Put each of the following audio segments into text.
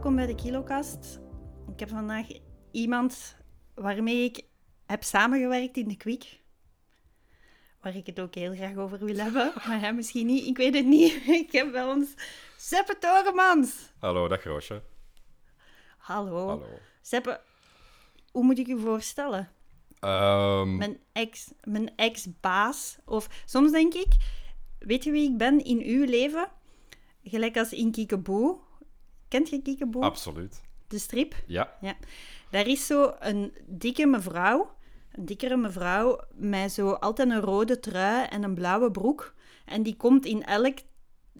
welkom bij de Kilokast. Ik heb vandaag iemand waarmee ik heb samengewerkt in de Kwik. Waar ik het ook heel graag over wil hebben, maar hij misschien niet, ik weet het niet. Ik heb bij ons Seppe Toremans. Hallo, dag Roosje. Hallo. Hallo. Seppe, hoe moet ik u voorstellen? Ehm, Mijn ex, mijn ex-baas. Of soms denk ik, weet je wie ik ben in uw leven? Gelijk als in Kiekeboe. Kent je Kiekeboe? Absoluut. De strip? Ja. Ja. Daar is zo een dikke mevrouw, een dikkere mevrouw, met zo altijd een rode trui en een blauwe broek. En die komt in elk,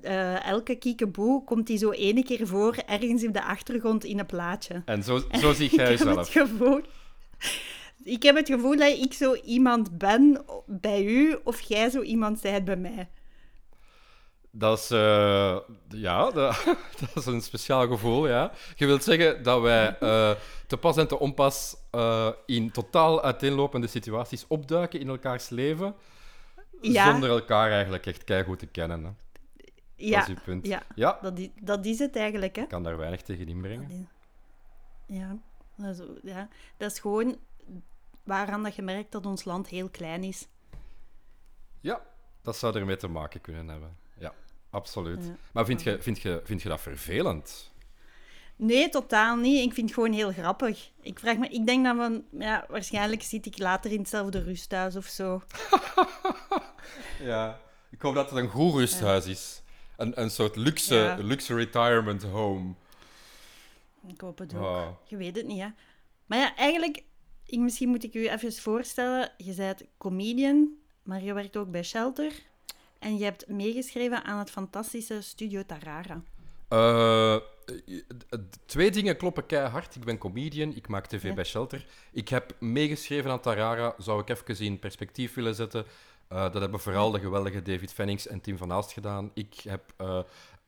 eh, elke kiekeboe, komt die zo ene keer voor, ergens op de achtergrond in een plaatje. En zo, zo zie jij ik heb het gevoel... Ik heb het gevoel dat ik zo iemand ben bij u, of jij zo iemand bent bij mij. Dat is, eh, ja, dat, dat is een speciaal gevoel, ja. Je wilt zeggen dat wij eh, te pas en te onpas eh, in totaal uiteenlopende situaties opduiken in elkaars leven, Ja. zonder elkaar eigenlijk echt keigoed te kennen. Hè. Ja, Dat is uw punt. ja. Ja, Dat, is, dat is het eigenlijk, hè. ik kan daar weinig tegen inbrengen. Ja, dat is, ja. dat is gewoon waaraan dat je merkt dat ons land heel klein is. Ja, dat zou ermee te maken kunnen hebben. Absoluut. Ja. Maar vind je, vind, je, vind je dat vervelend? Nee, totaal niet. Ik vind het gewoon heel grappig. Ik, vraag me, ik denk dan van, ja, waarschijnlijk zit ik later in hetzelfde rusthuis of zo. Ja, ik hoop dat het een goed rusthuis is. Een, een soort luxe, Ja. luxe retirement home. Ik hoop het ook. Je weet het niet, hè. Maar ja, eigenlijk, ik, misschien moet ik u even voorstellen. Je bent comedian, maar je werkt ook bij Shelter. En je hebt meegeschreven aan het fantastische Studio Tarara. Eh, eh, twee dingen kloppen keihard. Ik ben comedian, ik maak tv Ja. bij Shelter. Ik heb meegeschreven aan Tarara, zou ik even in perspectief willen zetten. Eh, dat hebben vooral de geweldige David Fennings en Tim van Aalst gedaan. Ik heb eh,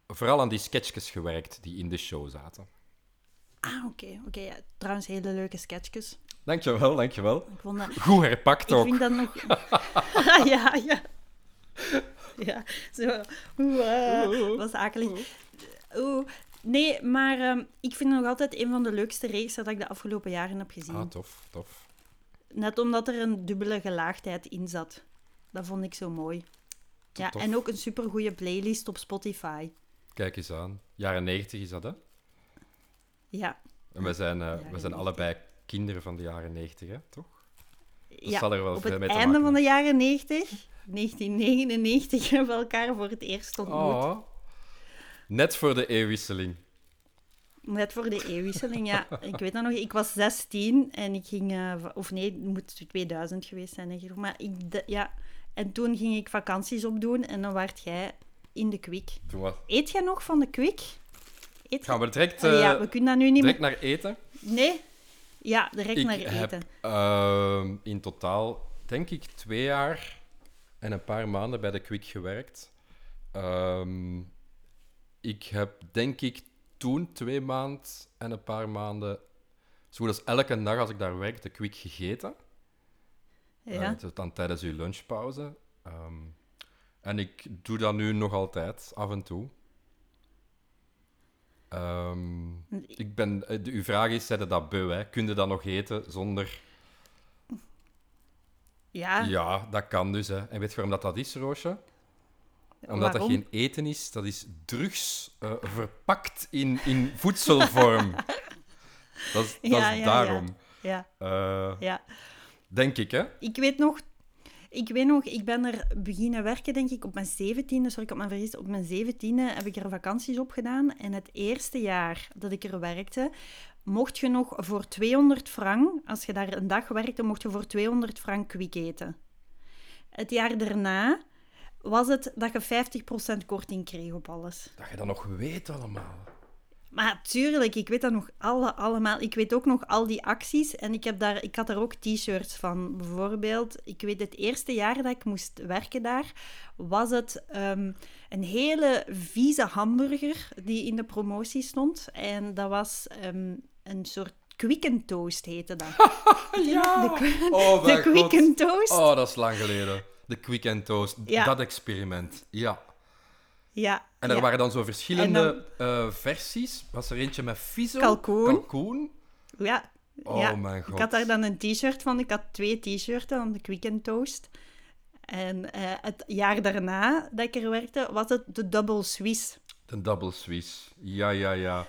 vooral aan die sketchjes gewerkt die in de show zaten. Ah, oké. oké ja. Trouwens, hele leuke sketchjes. Dankjewel, dankjewel. Ik vond dat... Goed herpakt Ik ook. vind dat nog... ja, ja. Ja, zo... Oeh, ah, dat is akelig. Oeh. Nee, maar ehm, ik vind het nog altijd een van de leukste reeks dat ik de afgelopen jaren heb gezien. Ah, tof, tof. Net omdat er een dubbele gelaagdheid in zat. Dat vond ik zo mooi. Ja, Tof. en ook een supergoeie playlist op Spotify. Kijk eens aan. Jaren 90 is dat, hè? Ja. En we zijn, eh, we zijn 90. allebei kinderen van de jaren 90, hè? Toch? ja. zal er wel op het mee te einde van de jaren 90, 1999, hebben we elkaar voor het eerst ontmoet. Oh. Net voor de eeuwwisseling. Net voor de eeuwwisseling, ja. Ik weet dat nog, ik was 16 en ik ging... eh, of nee, het moet 2000 geweest zijn. Maar ik... de- ja. En toen ging ik vakanties opdoen en dan werd jij in de kwik. Eet jij nog van de kwik? Eet Gaan we direct, Allee, ja, eh, we kunnen dat nu niet direct meer... naar eten? Nee? Ja, direct Ik naar heb eten. ehm, in totaal, denk ik, twee jaar en een paar maanden bij de Quick gewerkt. Ehm, ik heb, denk ik, toen twee maanden en een paar maanden, zo goed als elke dag als ik daar werkte, Quick gegeten. Ja. Is dan tijdens uw lunchpauze. Ehm, en ik doe dat nu nog altijd, af en toe. Ehm, ik ben, eh, de- uw vraag is, zijn dat beu, hè? Kun je dat nog eten zonder... ja. Ja, dat kan dus, hè. En weet je waarom dat, dat is, Roosje? Omdat dat geen eten is, dat is drugs eh, verpakt in, in voedselvorm. dat is, dat Ja, is ja, daarom. Ja, Eh, ja. denk ik, hè? Ik weet nog... Ik weet nog, ik ben er beginnen werken, denk ik, op mijn zeventiende. Sorry, ik heb me vergist. Op mijn zeventiende heb ik er vakanties op gedaan. En het eerste jaar dat ik er werkte, mocht je nog voor 200 frank, als je daar een dag werkte, mocht je voor 200 frank kwik eten. Het jaar daarna was het dat je 50% korting kreeg op alles. Dat je dat nog weet allemaal. Maar tuurlijk, ik weet dat nog alle, allemaal. Ik weet ook nog al die acties. En ik, heb daar, ik had daar ook t-shirts van. Bijvoorbeeld, ik weet het eerste jaar dat ik moest werken daar, was het ehm, een hele vieze hamburger die in de promotie stond. En dat was ehm, een soort quick toast heette dat. ja! De, Oh, de toast. Oh, dat is lang geleden. De Quick and Toast. Ja. Dat experiment. Ja. Ja. En er ja. waren dan zo verschillende eh, versies. Was er eentje met viso? Kalkoen. Kalkoen. Ja. Oh ja. mijn god. Ik had daar dan een t-shirt van. Ik had twee t-shirts van de Quick and Toast. En eh, het jaar daarna dat ik er werkte, was het de Double Swiss. De Double Swiss. Ja, ja, ja.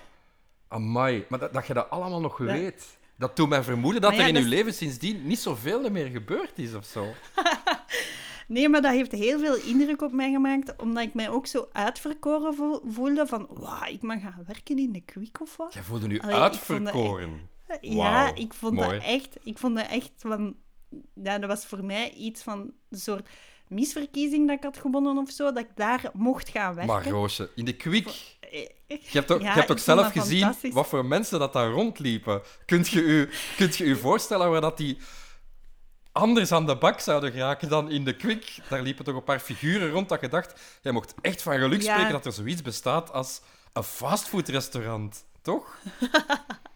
Amai. Maar dat, dat je dat allemaal nog Ja. weet. Dat doet mij vermoeden dat ja, er in dat uw leven sindsdien niet zoveel meer gebeurd is of zo. Nee, maar dat heeft heel veel indruk op mij gemaakt, omdat ik mij ook zo uitverkoren vo- voelde van, wauw, ik mag gaan werken in de Quick of wat? Jij voelde nu Allee, ik uitverkoren. Ja, ik vond mooi. dat echt, ik vond dat echt van, ja, dat was voor mij iets van een soort misverkiezing dat ik had gewonnen of zo, dat ik daar mocht gaan werken. Maar Roosje, in de Quick... Je hebt ook, Ja, je hebt ook zelf gezien wat voor mensen dat daar rondliepen. Kunt je u, kunt je u voorstellen waar dat die anders aan de bak zouden geraken dan in de Quick? Daar liepen toch een paar figuren rond dat je dacht... Jij mocht echt van geluk Ja. spreken dat er zoiets bestaat als een fastfoodrestaurant. Toch?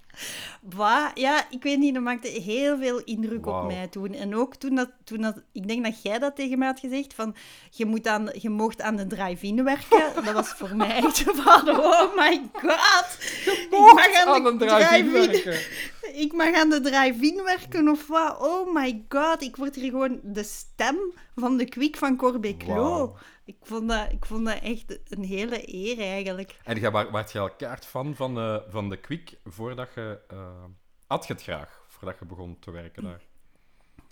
Wat? Ja, ik weet niet, dat maakte heel veel indruk op mij toen. En ook toen dat, toen dat... Ik denk dat jij dat tegen mij had gezegd, van... Je, moet aan, je mocht aan de drive-in werken. Dat was voor mij echt van... Oh my god! Ik mag aan een drive-in werken. Ik mag aan de drive-in werken of wat? Oh my god, ik word hier gewoon de stem van de kwik van Corbeclo. Wauw. Ik, vond dat, ik vond dat echt een hele eer eigenlijk. En jij wa- waart je al kaart fan van, eh, van de Quick voordat je... eh had je het graag, voordat je begon te werken daar?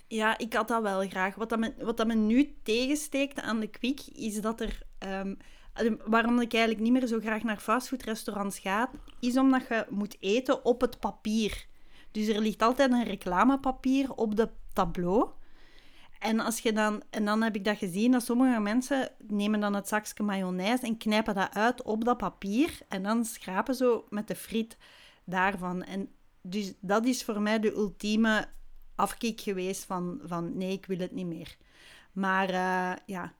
Ja, ik had dat wel graag. Wat, dat me, wat dat me nu tegensteekt aan de kwik, is dat er... ehm, eh, waarom ik eigenlijk niet meer zo graag naar fastfoodrestaurants ga, is omdat je moet eten op het papier. Dus er ligt altijd een reclamepapier op de tableau. En, als je dan, en dan heb ik dat gezien, dat sommige mensen nemen dan het zakje mayonaise en knijpen dat uit op dat papier. En dan schrapen zo met de friet daarvan. En dus dat is voor mij de ultieme afkick geweest van, van nee, ik wil het niet meer. Maar eh, ja,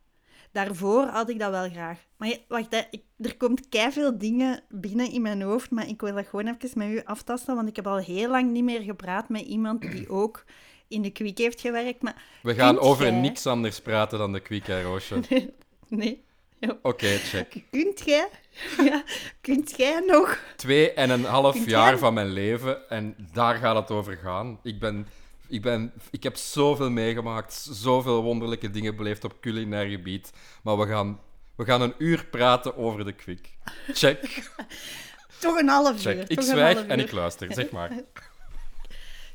daarvoor had ik dat wel graag. Maar wacht, hè, er komt veel dingen binnen in mijn hoofd, maar ik wil dat gewoon even met u aftasten, want ik heb al heel lang niet meer gepraat met iemand die ook in de kwik heeft gewerkt. Maar We gaan over jij- niks anders praten dan de Quick, hè, Roosje? Nee. Ja. Oké, check. Kunt jij? Ja, kunt jij nog? Twee en een half Kunt jaar jij- van mijn leven en daar gaat het over gaan. Ik, ben, ik, ben, ik heb zoveel meegemaakt, zoveel wonderlijke dingen beleefd op culinair gebied. Maar we gaan, we gaan een uur praten over de Quick. Check, Toch een half check. uur. Ik zwijg en ik luister, zeg maar.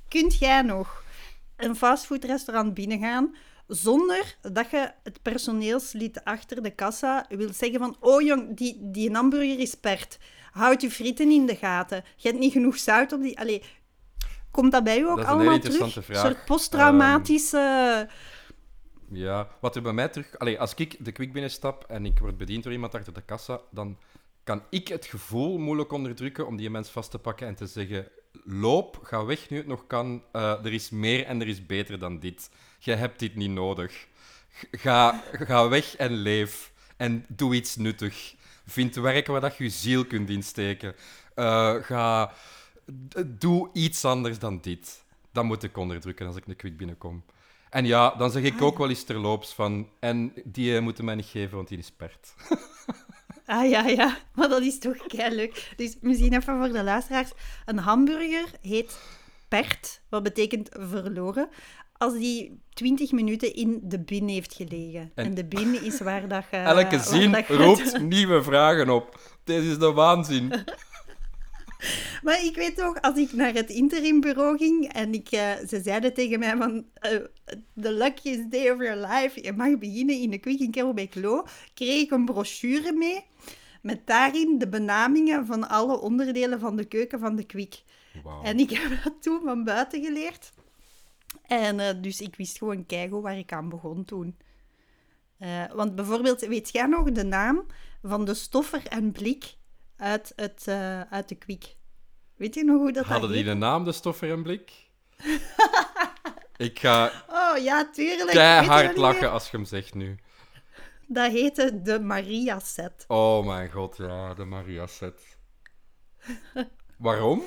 Kunt jij nog een fastfoodrestaurant binnengaan zonder dat je het personeelslid achter de kassa wil zeggen van oh jong, die, die hamburger is pert. Houd je frieten in de gaten. Je hebt niet genoeg zout op die... Allee, komt dat bij u ook Dat is een allemaal terug? Een soort posttraumatische... Ja, wat er bij mij terug... Allee, als ik de Quick binnenstap en ik word bediend door iemand achter de kassa, dan kan ik het gevoel moeilijk onderdrukken om die mens vast te pakken en te zeggen loop, ga weg nu het nog kan. Eh, er is meer en er is beter dan dit. Je hebt dit niet nodig. Ga, ga weg en leef. En doe iets nuttig. Vind werk waar dat je ziel kunt insteken. Eh, ga... Doe iets anders dan dit. Dat moet ik onderdrukken als ik een kwik binnenkom. En ja, dan zeg ik ook wel eens terloops van... En die eh, moeten mij niet geven, want die is pert. Ah ja, ja. Maar dat is toch leuk. Dus misschien even voor de luisteraars. Een hamburger heet pert, wat betekent verloren, als die 20 minuten in de bin heeft gelegen. En, En- de bin is waar dat je... Elke zin dat je- roept nieuwe vragen op. Dit is de waanzin. Maar ik weet toch, als ik naar het interimbureau ging en ik, eh, ze zeiden tegen mij van eh, the luckiest day of your life, je mag beginnen in de Quick in Kerelbeek-Loo, kreeg ik een brochure mee met daarin de benamingen van alle onderdelen van de keuken van de Quick. En ik heb dat toen van buiten geleerd. En eh, dus ik wist gewoon keigoed waar ik aan begon toen. Want bijvoorbeeld, weet jij nog de naam van de stoffer en blik uit, het, eh, uit de kwik. Weet je nog hoe dat Hadden dat die de naam De Stoffer en Blik? ik ga Oh ja, tuurlijk. Keihard lachen meer? als je hem zegt nu. Dat heette de Maria set. Oh mijn god, ja, de Maria set. Waarom?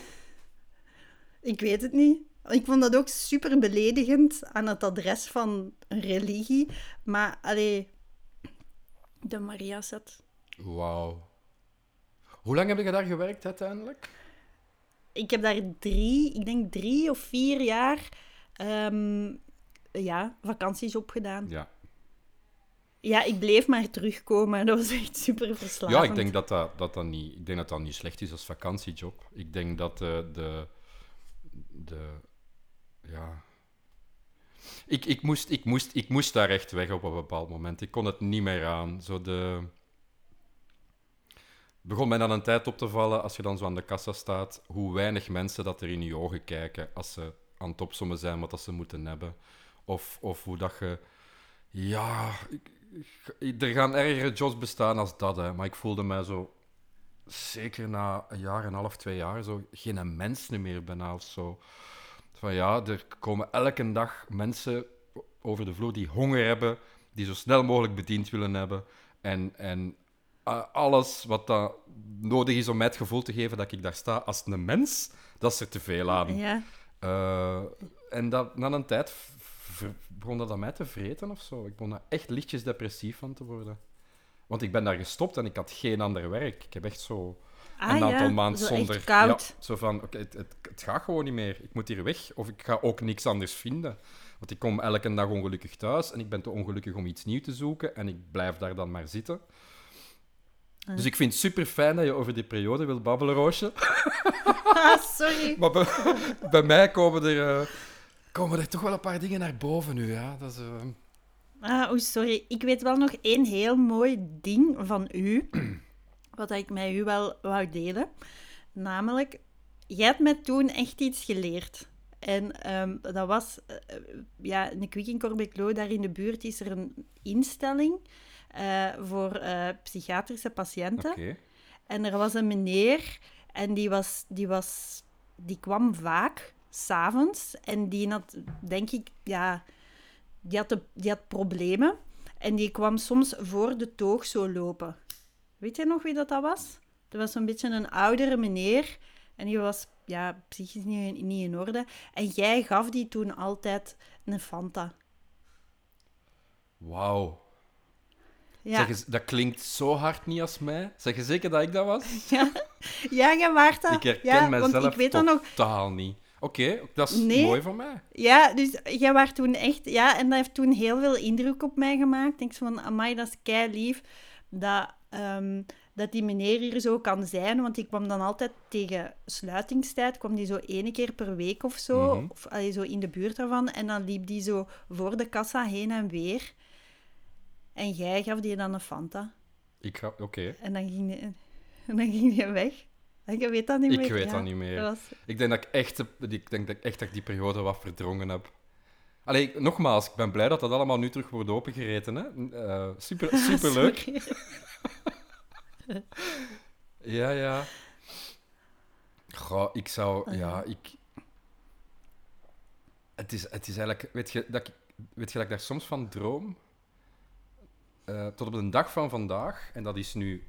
Ik weet het niet. Ik vond dat ook super beledigend aan het adres van een religie. Maar, allee, de Maria set. Wauw. Hoe lang heb je daar gewerkt uiteindelijk? Ik heb daar drie, ik denk drie of vier jaar, ehm, ja, vakanties op gedaan. Ja. Ja, ik bleef maar terugkomen. Dat was echt super verslavend. Ja, ik denk dat dat, dat, dat niet, ik denk dat dat niet slecht is als vakantiejob. Ik denk dat de. de, de ja. Ik, ik, moest, ik, moest, ik moest daar echt weg op een bepaald moment. Ik kon het niet meer aan. Zo de... begon mij dan een tijd op te vallen, als je dan zo aan de kassa staat, hoe weinig mensen dat er in je ogen kijken als ze aan het opsommen zijn wat dat ze moeten hebben. Of, of hoe dat je... Ja, er gaan ergere jobs bestaan als dat, hè. maar ik voelde mij zo, zeker na een jaar en een half, twee jaar, zo geen mens meer bijna of zo. Van ja, er komen elke dag mensen over de vloer die honger hebben, die zo snel mogelijk bediend willen hebben. En, en eh, alles wat dat nodig is om mij het gevoel te geven dat ik daar sta als een mens, dat is er te veel aan. Ja, Eh, en dat, na een tijd begon dat aan mij te vreten of zo. Ik begon daar echt lichtjes depressief van te worden. Want ik ben daar gestopt en ik had geen ander werk. Ik heb echt zo ah, een aantal ja. maanden Zo zonder... Koud. Ja, zo van, oké, het, het, het gaat gewoon niet meer. Ik moet hier weg. Of ik ga ook niks anders vinden. Want ik kom elke dag ongelukkig thuis en ik ben te ongelukkig om iets nieuws te zoeken. En ik blijf daar dan maar zitten. Dus ik vind het super fijn dat je over die periode wilt babbelen, Roosje. Ah, sorry. Maar bij, bij mij komen er, eh, komen er toch wel een paar dingen naar boven nu. Ja? Dat is, eh, Ah, oh, sorry. Ik weet wel nog één heel mooi ding van u, wat ik met u wel wou delen. Namelijk, jij hebt mij toen echt iets geleerd. En ehm, dat was, eh, ja, in de Kwik in Corbeclo, daar in de buurt, is er een instelling eh, voor eh, psychiatrische patiënten. Oké. En er was een meneer en die, was, die, was, die kwam vaak s'avonds. En die had, denk ik, ja, die had, de, die had problemen. En die kwam soms voor de toog zo lopen. Weet je nog wie dat, dat was? Dat was zo'n beetje een oudere meneer. En die was ja, psychisch niet, niet in orde. En jij gaf die toen altijd een Fanta. Wauw. Ja, Zeg eens, dat klinkt zo hard niet als mij. Zeg je zeker dat ik dat was? ja. ja jij waart dat. Ik herken ja, mezelf ik weet dat nog. totaal niet. Oké, dat is Nee. mooi voor mij. Ja, dus jij was toen echt... Ja, en dat heeft toen heel veel indruk op mij gemaakt. Ik denk zo van, amai, dat is kei lief dat, ehm, dat die meneer hier zo kan zijn. Want die kwam dan altijd tegen sluitingstijd, kwam die zo ene keer per week of zo, Mhm. of allee, zo in de buurt daarvan. En dan liep die zo voor de kassa heen en weer. En jij gaf die dan een Fanta. Ik ga... Oké. En dan ging die, en dan ging die weg. Ik weet dat niet Ik meer. weet Ja, dat niet meer. was- Ik denk dat ik echt, ik denk dat ik echt dat ik die periode wat verdrongen heb. Allee, nogmaals, ik ben blij dat dat allemaal nu terug wordt opengereten. Hè? Eh, super, super leuk. Ja, ja. Goh, ik zou... Ah, Ja, ik... Het is, het is eigenlijk... Weet je, dat ik, weet je dat ik daar soms van droom? Eh, tot op de dag van vandaag, en dat is nu...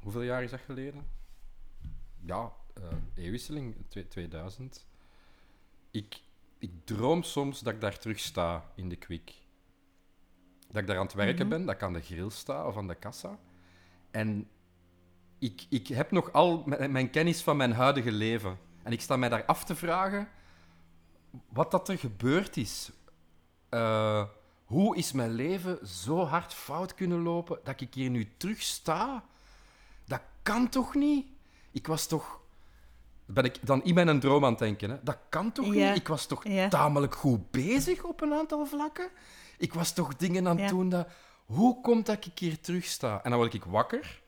Hoeveel jaar is dat geleden? Ja, eh eeuwwisseling, twee- 2000. Ik, ik droom soms dat ik daar terug sta in de kwik. Dat ik daar aan het werken ben, dat ik aan de grill sta of aan de kassa. En ik, ik heb nog al mijn, mijn kennis van mijn huidige leven. En ik sta mij daar af te vragen wat dat er gebeurd is. Eh, hoe is mijn leven zo hard fout kunnen lopen dat ik hier nu terug sta? Dat kan toch niet? Ik was toch... Ben ik dan in mijn droom aan het denken, hè? Dat kan toch Ja. niet? Ik was toch Ja. tamelijk goed bezig op een aantal vlakken? Ik was toch dingen aan het Ja. doen dat... Hoe komt dat ik hier terug sta? En dan word ik wakker.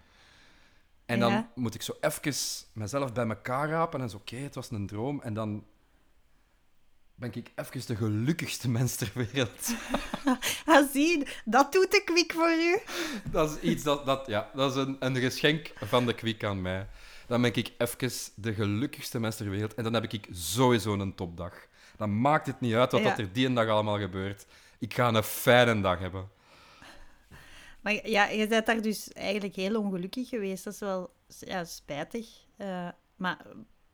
En dan moet ik zo even mezelf bij elkaar rapen en zo, oké, het was een droom. En dan ben ik even de gelukkigste mens ter wereld. Ah, zie, dat doet de kwik voor u. Dat is iets dat, dat, ja, dat is een, een geschenk van de kwik aan mij. Dan ben ik even de gelukkigste mens ter wereld. En dan heb ik sowieso een topdag. Dan maakt het niet uit wat Ja. dat er die dag allemaal gebeurt. Ik ga een fijne dag hebben. Maar ja, je bent daar dus eigenlijk heel ongelukkig geweest. Dat is wel ja, spijtig. Eh, maar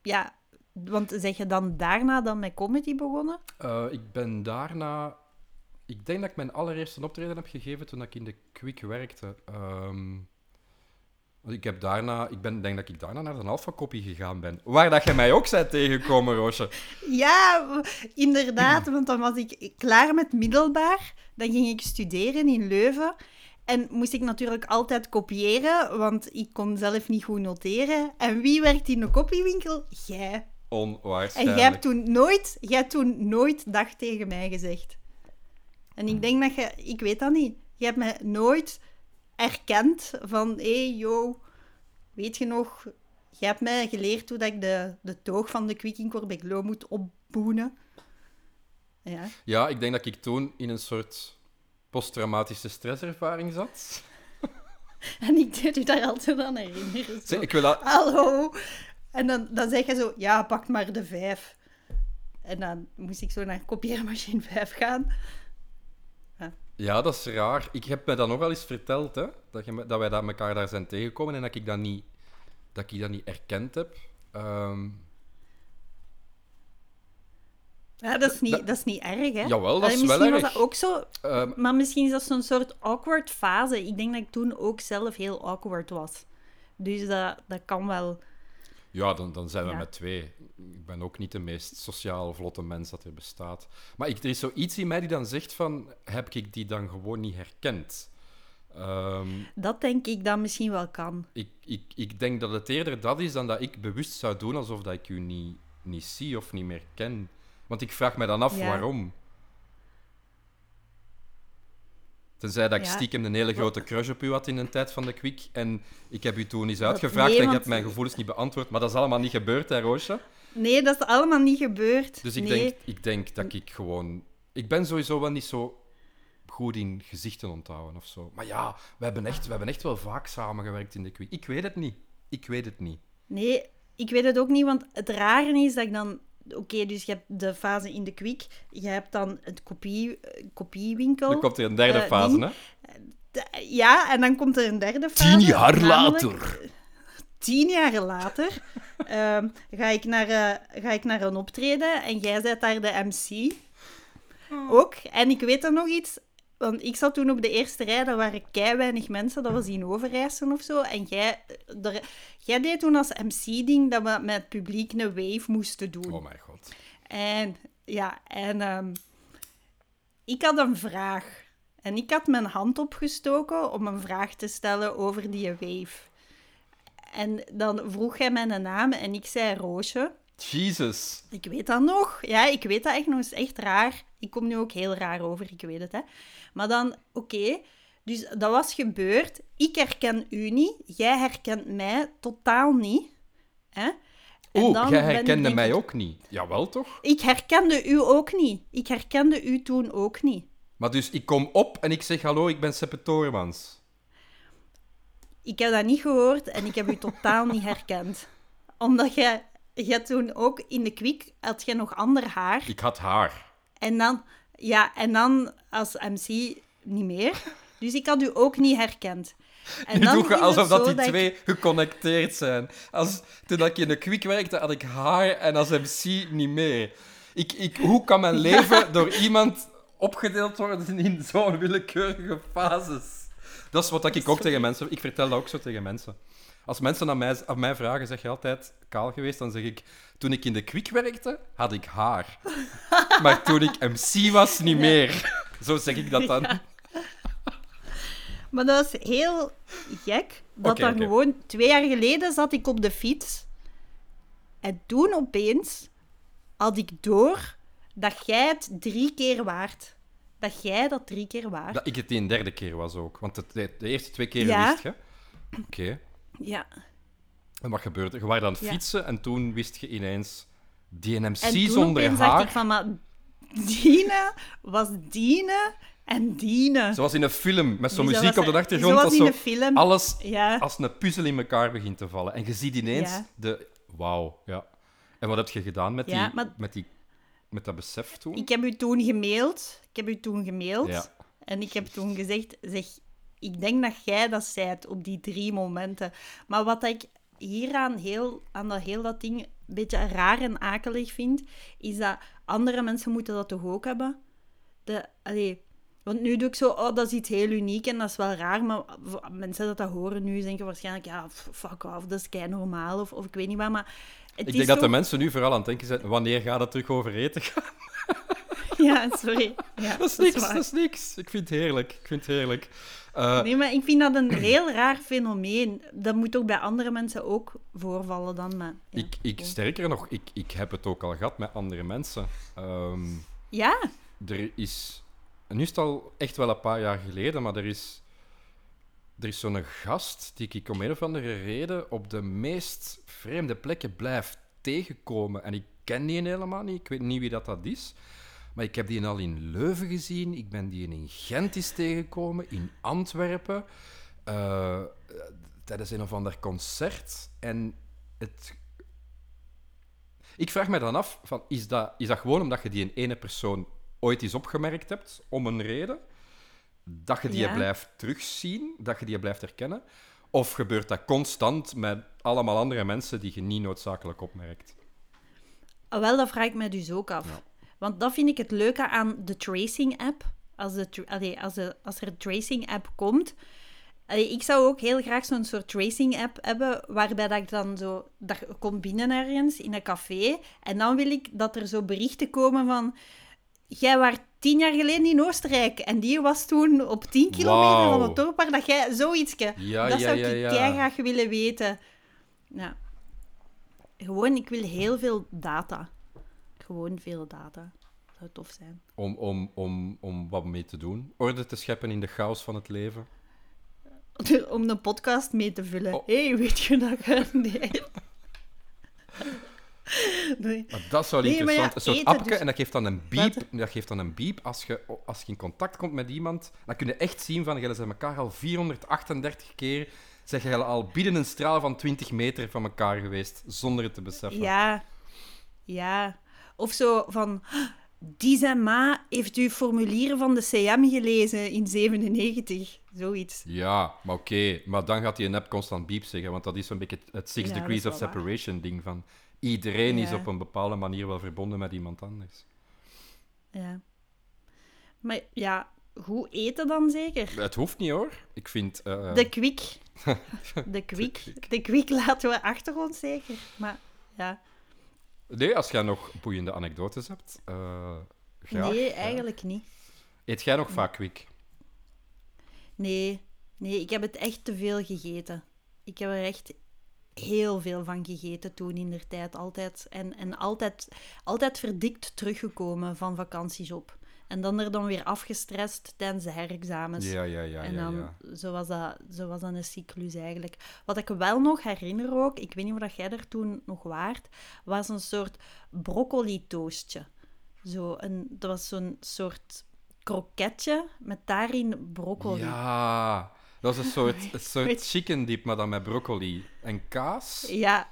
ja, want zeg je dan daarna dan met comedy begonnen? Eh, ik ben daarna... Ik denk dat ik mijn allereerste optreden heb gegeven toen ik in de Quick werkte. Ehm, ik, heb daarna, ik ben, denk dat ik daarna naar de Alpha Copy gegaan ben. Waar dat je mij ook bent tegengekomen, Roosje. Ja, inderdaad. Want dan was ik klaar met middelbaar. Dan ging ik studeren in Leuven. En moest ik natuurlijk altijd kopiëren, want ik kon zelf niet goed noteren. En wie werkt in de kopiewinkel? Jij. En Onwaarschijnlijk. jij hebt toen nooit, jij hebt toen nooit dag tegen mij gezegd. En ik denk dat je, ik weet dat niet. Je hebt mij nooit erkend van, hé, hey, yo, weet je nog, je hebt mij geleerd hoe dat ik de, de toog van de Quick in Corbeclo moet opboenen. Ja. Ja, ik denk dat ik toen in een soort posttraumatische stresservaring zat. En ik deed u daar altijd aan herinneren. Zeg, ik wil dat... Hallo. En dan, dan zeg je zo, ja, pak maar de vijf. En dan moest ik zo naar kopieermachine 5 gaan. Ja, dat is raar. Ik heb mij dat nog wel eens verteld, hè, dat, je, me- dat wij dat elkaar daar zijn tegengekomen en dat ik dat niet, dat ik dat niet erkend heb. Ehm, Ja, dat is niet, Dat- dat is niet erg, hè? Jawel, dat Allee, is wel misschien was erg. dat ook zo... ehm, Maar misschien is dat zo'n soort awkward fase. Ik denk dat ik toen ook zelf heel awkward was. Dus dat, dat kan wel... ja, dan, dan zijn we Ja. met twee. Ik ben ook niet de meest sociaal vlotte mens dat er bestaat. Maar ik, er is zoiets in mij die dan zegt van, heb ik die dan gewoon niet herkend? Ehm, Dat denk ik dat misschien wel kan. ik, ik, ik denk dat het eerder dat is dan dat ik bewust zou doen alsof dat ik u niet, niet zie of niet meer ken. Want ik vraag me dan af Ja. waarom. Tenzij dat ik Ja. stiekem een hele grote crush op u had in een tijd van de Quick. En ik heb u toen eens uitgevraagd nee, en je want- hebt mijn gevoelens niet beantwoord. Maar dat is allemaal niet gebeurd, hè, Roosje? Nee, dat is allemaal niet gebeurd. Dus ik, nee. denk, ik denk dat ik gewoon... Ik ben sowieso wel niet zo goed in gezichten onthouden of zo. Maar ja, we hebben echt, we hebben echt wel vaak samengewerkt in de Quick. Ik weet het niet. Ik weet het niet. Nee, ik weet het ook niet, want het rare is dat ik dan... Oké, dus je hebt de fase in de Quick. Je hebt dan het kopie, eh, kopiewinkel. Er komt er een derde Eh, fase, ding. hè? De- ja, en dan komt er een derde fase. Tien jaar later. Tien jaar later ehm, ga, ik naar, eh, ga ik naar een optreden en jij bent daar de MC. Ook. En ik weet er nog iets, want ik zat toen op de eerste rij, daar waren kei weinig mensen, dat was in Overijssel of zo. En jij, er, jij deed toen als MC-ding dat we met het publiek een wave moesten doen. Oh mijn god. En ja, en ehm, ik had een vraag. En ik had mijn hand opgestoken om een vraag te stellen over die wave. En dan vroeg hij mijn naam en ik zei Roosje. Jesus. Ik weet dat nog. Ja, ik weet dat echt nog. Is echt raar. Ik kom nu ook heel raar over, ik weet het, hè. Maar dan, oké. Dus dat was gebeurd. Ik herken u niet. Jij herkent mij totaal niet. Hè? Dan jij ik, herkende mij ik- ook niet. Jawel, toch? ik herkende u ook niet. Ik herkende u toen ook niet. Maar dus ik kom op en ik zeg hallo, ik ben Seppe. Ik heb dat niet gehoord en ik heb u totaal niet herkend. Omdat jij, jij toen ook in de kwik had je nog ander haar. Ik had haar. En dan, ja, en dan als MC niet meer. Dus ik had u ook niet herkend. En Nu dan doe je alsof dat die dat ik- twee geconnecteerd zijn. Als, toen ik in de Quick werkte, had ik haar en als MC niet meer. Ik, ik, hoe kan mijn leven door iemand opgedeeld worden in zo'n willekeurige fases? Dat is wat ik ook tegen mensen... Ik vertel dat ook zo tegen mensen. Als mensen aan mij, aan mij vragen, zeg je altijd kaal geweest, dan zeg ik... Toen ik in de Quick werkte, had ik haar. Maar toen ik MC was, niet meer. Zo zeg ik dat dan. Ja. Maar dat was heel gek. Dat dan gewoon... Twee jaar geleden zat ik op de fiets. En toen opeens had ik door dat jij het drie keer waard. Dat jij dat drie keer waard. Dat ik het die een derde keer was ook. Want de, de eerste twee keer Ja. wist je. Oké. Ja. En wat gebeurde? er? Je was aan het fietsen en toen wist je ineens... Die NMC En toen zonder haar... dacht ik van, maar Dienen was dienen en dienen. Zoals in een film, met zo'n muziek op de achtergrond. Zoals als in zo een film. alles Ja. als een puzzel in elkaar begint te vallen. En je ziet ineens Ja. de... Wauw, ja. En wat heb je gedaan met, Ja, die, maar- met, die, met dat besef toen? Ik heb u toen gemaild. Ik heb u toen gemaild. En ik heb toen gezegd, zeg, ik denk dat jij dat zijt op die drie momenten. Maar wat ik hieraan heel, aan dat heel dat ding een beetje raar en akelig vind, is dat andere mensen moeten dat toch ook hebben? De, want nu doe ik zo, oh, dat is iets heel uniek en dat is wel raar, maar mensen dat dat horen nu denken waarschijnlijk, ja, fuck off, dat is kei normaal, of, of ik weet niet wat, maar... Ik denk dat de mensen nu vooral aan het denken zijn, wanneer gaat het terug over eten gaan? Ja, sorry. Ja, Dat is niks, dat is niks. Ik vind het heerlijk, ik vind het heerlijk. Eh, Nee, maar ik vind dat een heel raar fenomeen. Dat moet ook bij andere mensen ook voorvallen dan, maar... Ja, ik, ik, sterker nog, ik, ik heb het ook al gehad met andere mensen. Ehm, Ja, er is... Nu is het al echt wel een paar jaar geleden, maar er is... Er is zo'n gast die ik om een of andere reden op de meest vreemde plekken blijf tegenkomen. En ik ken die helemaal niet, ik weet niet wie dat, dat is. Maar ik heb die al in Leuven gezien, ik ben die in Gent eens tegengekomen, in Antwerpen, eh, tijdens een of ander concert. En het... Ik vraag me dan af, van, is, dat, is dat gewoon omdat je die in ene persoon ooit eens opgemerkt hebt, om een reden? Dat je die Ja. blijft terugzien, dat je die blijft herkennen? Of gebeurt dat constant met allemaal andere mensen die je niet noodzakelijk opmerkt? Ah, wel, dat vraag ik mij dus ook af. Ja. Want dat vind ik het leuke aan de tracing-app. Als, de, tra- allee, als, de, als er een tracing-app komt... allee, ik zou ook heel graag zo'n soort tracing-app hebben, waarbij dat ik dan zo... Dat je komt binnen ergens, in een café, en dan wil ik dat er zo berichten komen van... Jij was tien jaar geleden in Oostenrijk, en die was toen op 10 kilometer van het dorp waar dat jij... Zoiets. Ja, dat ja, zou ik ja. graag willen weten. Ja. Gewoon, ik wil heel veel data. Gewoon veel data. Zou tof zijn. Om, om, om, om wat mee te doen? Orde te scheppen in de chaos van het leven? Om een podcast mee te vullen. Oh. Hé, hey, weet je dat? Nee. nee. Maar dat wel Nee, maar ja, interessant. een soort appje dus- en dat geeft dan een beep. Wat? Dat geeft dan een beep als je, als je in contact komt met iemand. Dan kun je echt zien van, jullie zijn elkaar al 438 keer... Zeg je al binnen een straal van 20 meter van elkaar geweest, zonder het te beseffen. Ja. Ja. Of zo van... Die zijn ma heeft uw formulieren van de CM gelezen in 97. Zoiets. Ja, maar oké. Maar dan gaat die een app constant beep zeggen, want dat is zo'n beetje het- Six Ja, Degrees of waar. Separation ding van... Iedereen is op een bepaalde manier wel verbonden met iemand anders. Ja. Maar ja, goed eten dan zeker? Het hoeft niet hoor. Ik vind... eh, De kwik. De kwik. De kwik laten we achter ons zeker. Maar ja. Nee, als jij nog boeiende anekdotes hebt, graag. nee, Ja. eigenlijk niet. Eet jij nog vaak kwik? Nee. Nee, ik heb het echt te veel gegeten. Ik heb er echt heel veel van gegeten toen in der tijd. Altijd. En, en altijd, altijd verdikt teruggekomen van vakanties op. En dan er dan weer afgestrest tijdens de herexamens. Ja, ja, ja, en dan, ja. Zo, was dat, zo was dat een cyclus eigenlijk. Wat ik wel nog herinner ook, ik weet niet of dat jij er toen nog waart, was een soort broccoli-toastje. Zo een, dat was zo'n soort kroketje met daarin broccoli. Ja, dat is een soort, een soort chicken dip, maar dan met broccoli en kaas. Ja,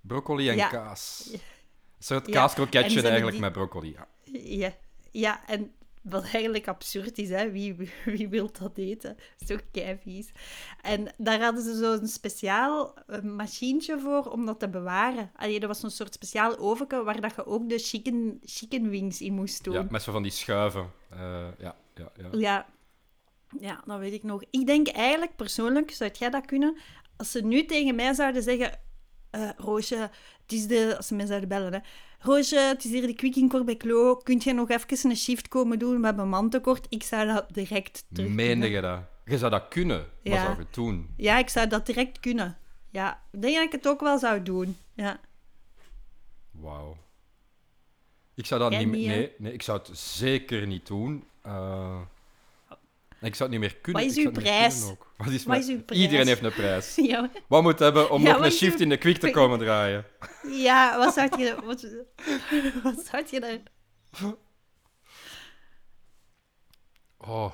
Broccoli en Ja. kaas. Een soort Ja, kaaskroketje eigenlijk die- met broccoli. Ja. ja, ja, en wat eigenlijk absurd is, hè? Wie, wie wil dat eten? Zo vies. En daar hadden ze zo'n speciaal eh, machientje voor om dat te bewaren. Allee, dat was zo'n soort speciaal ovenke waar dat je ook de chicken, chicken wings in moest doen. ja, met zo van die schuiven. Eh, ja, ja, ja. Ja. ja, dat weet ik nog. Ik denk eigenlijk persoonlijk, zou jij dat kunnen? Als ze nu tegen mij zouden zeggen: eh, Roosje, het is de. Als ze mij zouden bellen, hè. Roosje, het is hier de kwik in Corbeclo. Kunt jij nog even een shift komen doen? We hebben mantekort. Ik zou dat direct terug Meende je dat? Je zou dat kunnen, Ja. zou je doen? Ja, ik zou dat direct kunnen. Ja, ik denk dat ik het ook wel zou doen. Ja. Wauw. Ik zou dat niet niet? Nee, nee, ik zou het zeker niet doen. Eh, ik zou het niet meer kunnen. Wat is uw prijs? Wat is, Wat is uw prijs? Iedereen heeft een prijs. Ja, Wat moet hebben om Ja, nog een shift in de kwik te komen draaien? ja wat zou je... Wat, wat zou je daar... Oh.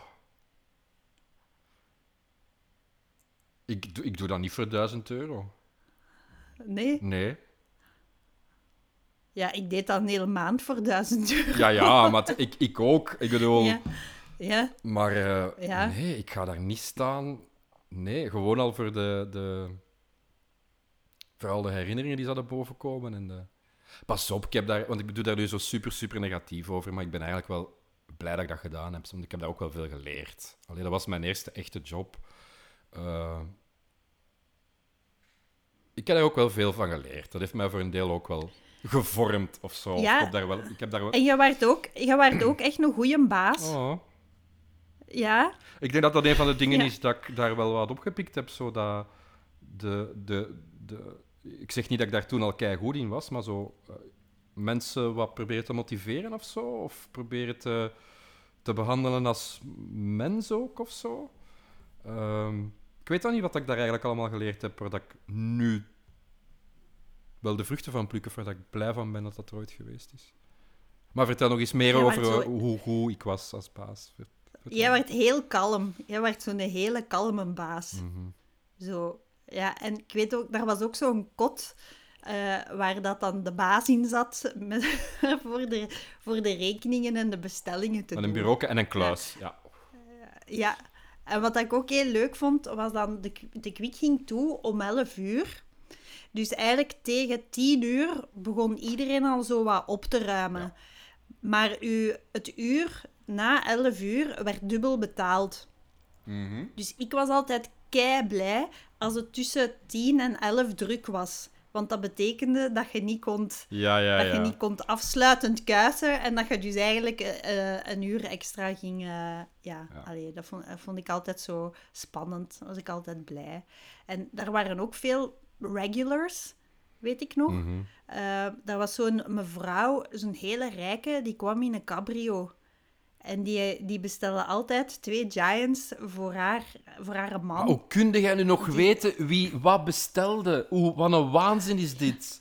Ik, doe- ik doe dat niet voor 1000 euro. Nee? Nee. Ja, ik deed dat een hele maand voor 1000 euro. Ja, ja, maar ik, ik ook. Ik bedoel... Ja. Ja, Maar eh, Ja. nee, ik ga daar niet staan. Nee, gewoon al voor de, de... Vooral de herinneringen die zouden bovenkomen. En de... Pas op, ik heb daar... Want ik doe daar nu zo super, super negatief over. Maar ik ben eigenlijk wel blij dat ik dat gedaan heb. Want ik heb daar ook wel veel geleerd. Alleen, dat was mijn eerste echte job. Eh, ik heb daar ook wel veel van geleerd. Dat heeft mij voor een deel ook wel gevormd of zo. Ja. Ik heb daar wel... Ik heb daar wel... en je werd ook, je werd ook echt een goede baas. Oh. Ja, Ik denk dat dat een van de dingen Ja. is dat ik daar wel wat opgepikt heb. Zo dat de, de, de, ik zeg niet dat ik daar toen al goed in was, maar zo eh, mensen wat proberen te motiveren of zo. Of proberen te, te behandelen als mens ook of zo. Ehm, ik weet dan niet wat ik daar eigenlijk allemaal geleerd heb, waar dat ik nu wel de vruchten van plukken, waar dat ik blij van ben dat dat er ooit geweest is. Maar vertel nog eens meer Ja, over zo- eh, hoe, hoe ik was als baas. Jij werd heel kalm. Jij werd zo'n hele kalme baas. Mhm. Zo, ja, en ik weet ook, daar was ook zo'n kot eh, waar dat dan de baas in zat met, voor, de, voor de rekeningen en de bestellingen te Met doen. een bureau en een kluis. Ja. Ja, en wat ik ook heel leuk vond, was dan de, de kwik ging toe om 11 uur. Dus eigenlijk tegen 10 uur begon iedereen al zo wat op te ruimen. Maar u, het uur na 11 uur werd dubbel betaald. Mhm. Dus ik was altijd kei blij als het tussen 10 en 11 druk was. Want dat betekende dat je niet kon, Ja, ja, dat je niet kon afsluitend kuisen en dat je dus eigenlijk eh, eh, een uur extra ging. eh, ja. Allee, dat, vond, dat vond ik altijd zo spannend. was ik altijd blij. En daar waren ook veel regulars, weet ik nog. Daar was zo'n mevrouw, zo'n hele rijke, die kwam in een cabrio. En die, die bestelde altijd twee Giants voor haar, voor haar man. Maar hoe kun jij nu nog weten wie wat bestelde? Oeh, wat een waanzin is dit.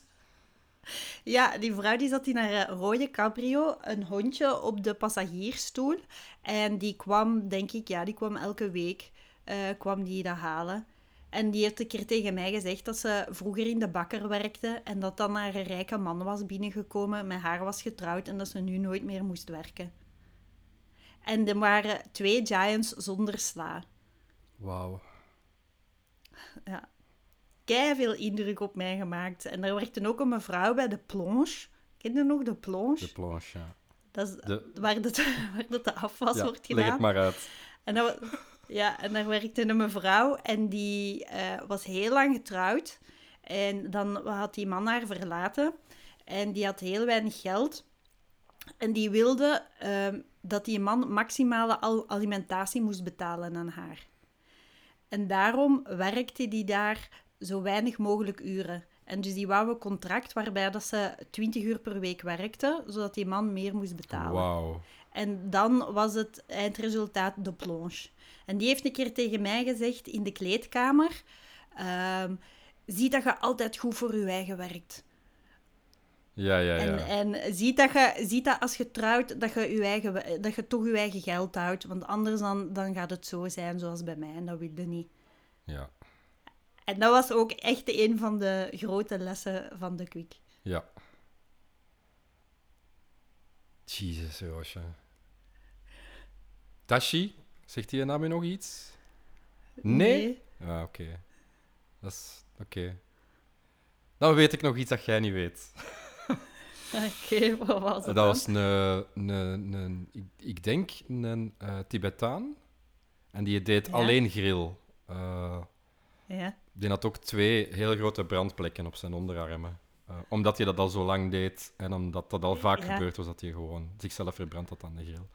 Ja, die vrouw die zat in haar eh, rode cabrio, een hondje op de passagiersstoel. En die kwam, denk ik, ja, die kwam elke week, eh, kwam die dat halen. En die heeft een keer tegen mij gezegd dat ze vroeger in de bakker werkte en dat dan haar een rijke man was binnengekomen, met haar was getrouwd en dat ze nu nooit meer moest werken. En er waren twee giants zonder sla. Wauw. Ja. Kei veel indruk op mij gemaakt. En er werkte ook een mevrouw bij de plonge. Ken je nog de plonge? De planche, ja. Dat is De- waar, dat, waar dat de afwas ja. wordt Leg gedaan. het maar uit. En, dat, ja, en daar werkte een mevrouw en die eh, was heel lang getrouwd. En dan had die man haar verlaten. En die had heel weinig geld. En die wilde ehm, dat die man maximale al- alimentatie moest betalen aan haar. En daarom werkte die daar zo weinig mogelijk uren. En dus die wou een contract waarbij dat ze 20 uur per week werkte, zodat die man meer moest betalen. En dan was het eindresultaat de plonge. En die heeft een keer tegen mij gezegd in de kleedkamer: ehm, Zie dat je altijd goed voor je eigen werkt. Ja, ja, ja. En, en zie, dat je, zie dat als je trouwt, dat je, je eigen, dat je toch je eigen geld houdt. Want anders dan, dan gaat het zo zijn zoals bij mij. En dat wilde niet. Ja. En dat was ook echt een van de grote lessen van de Quick. Ja. Jezus, Roosje. Tashi, zegt die naam je nog iets? Nee? Ah, oké. Dat is... Oké. Dan weet ik nog iets dat jij niet weet. Oké, wat was het Dat was een, een, een, ik, ik denk een eh, Tibetaan. En die deed Ja. alleen grill. Eh, Ja. die had ook twee heel grote brandplekken op zijn onderarmen. Eh, omdat hij dat al zo lang deed en omdat dat al vaak Ja. gebeurd was, dat hij gewoon zichzelf verbrandt had aan de grill.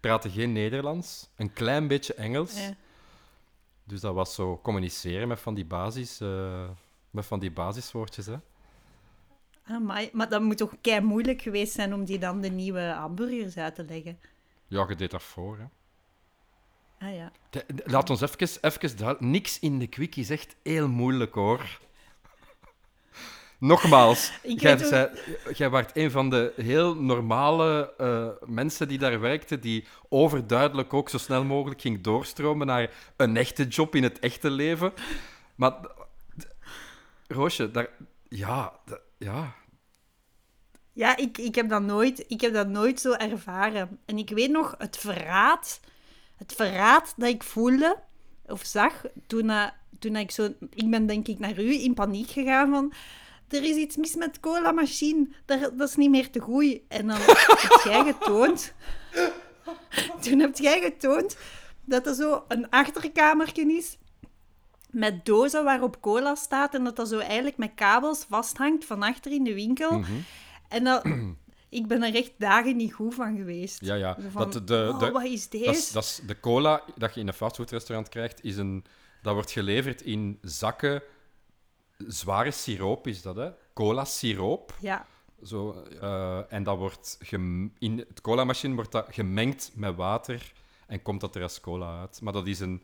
Praatte geen Nederlands, een klein beetje Engels. Ja. Dus dat was zo communiceren met van die basis, met van die basiswoordjes. Hè. Amai, maar dat moet toch kei moeilijk geweest zijn om die dan de nieuwe hamburgers uit te leggen. Ja, je deed dat voor. Hè. Ah ja. De- de- laat ons even, even Niks in de quickie is echt heel moeilijk hoor. Nogmaals, jij, ook- jij waart een van de heel normale eh, mensen die daar werkten, die overduidelijk ook zo snel mogelijk ging doorstromen naar een echte job in het echte leven. Maar, Roosje, daar, ja, ja, Ja, ik, ik, heb dat nooit, ik heb dat nooit zo ervaren. En ik weet nog het verraad, het verraad dat ik voelde of zag toen, toen ik zo... Ik ben denk ik naar u in paniek gegaan van... Er is iets mis met de cola-machine. Dat, dat is niet meer te goed. En dan heb jij getoond... Toen heb jij getoond dat er zo een achterkamertje is met dozen waarop cola staat en dat dat zo eigenlijk met kabels vasthangt van achter in de winkel. Mhm. En dat, ik ben er echt dagen niet goed van geweest. ja, ja. Van, Dat, de, oh, de, wat is deze? dat, de cola dat je in een fastfoodrestaurant krijgt, is een, dat wordt geleverd in zakken zware siroop, is dat, hè? Cola-siroop. Ja, Zo, eh, en dat wordt gem- in de cola-machine wordt dat gemengd met water en komt dat er als cola uit. Maar dat is een,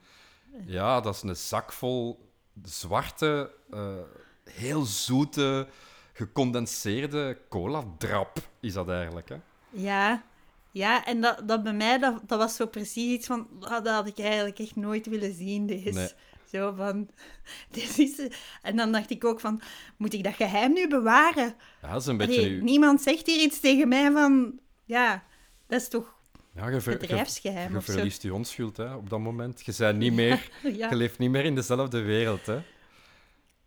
ja, dat is een zak vol zwarte, eh, heel zoete, gecondenseerde cola-drap, is dat eigenlijk. Hè? ja. Ja, en dat, dat bij mij, dat, dat was zo precies iets van... ah, dat had ik eigenlijk echt nooit willen zien, deze. Nee. Zo van... Dit is, en dan dacht ik ook van... Moet ik dat geheim nu bewaren? Ja, dat is een beetje Allee, niemand zegt hier iets tegen mij van... Ja, dat is toch Ja, je, ver- je, bedrijfsgeheim je of zo. verliest je onschuld hè, op dat moment. Je, bent niet meer, Ja. je leeft niet meer in dezelfde wereld. Hè.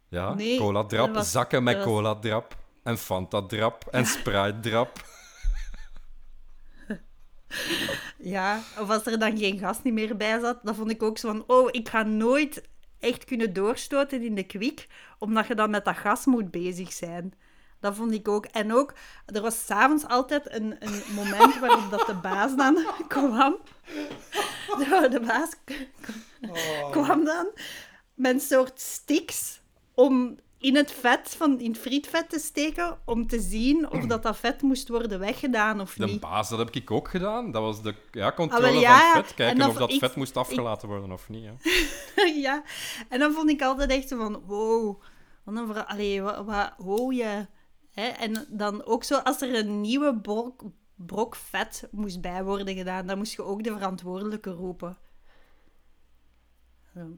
Ja, Nee, cola-drap, was- zakken met was- cola-drap en Fanta-drap en Sprite-drap. Ja, of als er dan geen gas niet meer bij zat, dan vond ik ook zo van, oh, ik ga nooit echt kunnen doorstoten in de kwik, omdat je dan met dat gas moet bezig zijn. Dat vond ik ook. En ook, er was s'avonds altijd een, een moment waarop dat de baas dan kwam. De, de baas kwam dan met een soort sticks om in het vet, van, in het frietvet te steken, om te zien of dat, dat vet moest worden weggedaan of De niet. baas, dat heb ik ook gedaan. Dat was de ja, controle Ah, ja, van het vet. Kijken of dat ik- vet moest afgelaten worden of niet. Hè. ja, en dan vond ik altijd echt zo van, wow, wat een Allee, wat, wat hoor je? Hè? En dan ook zo, als er een nieuwe brok, brok vet moest bij worden gedaan, dan moest je ook de verantwoordelijke roepen.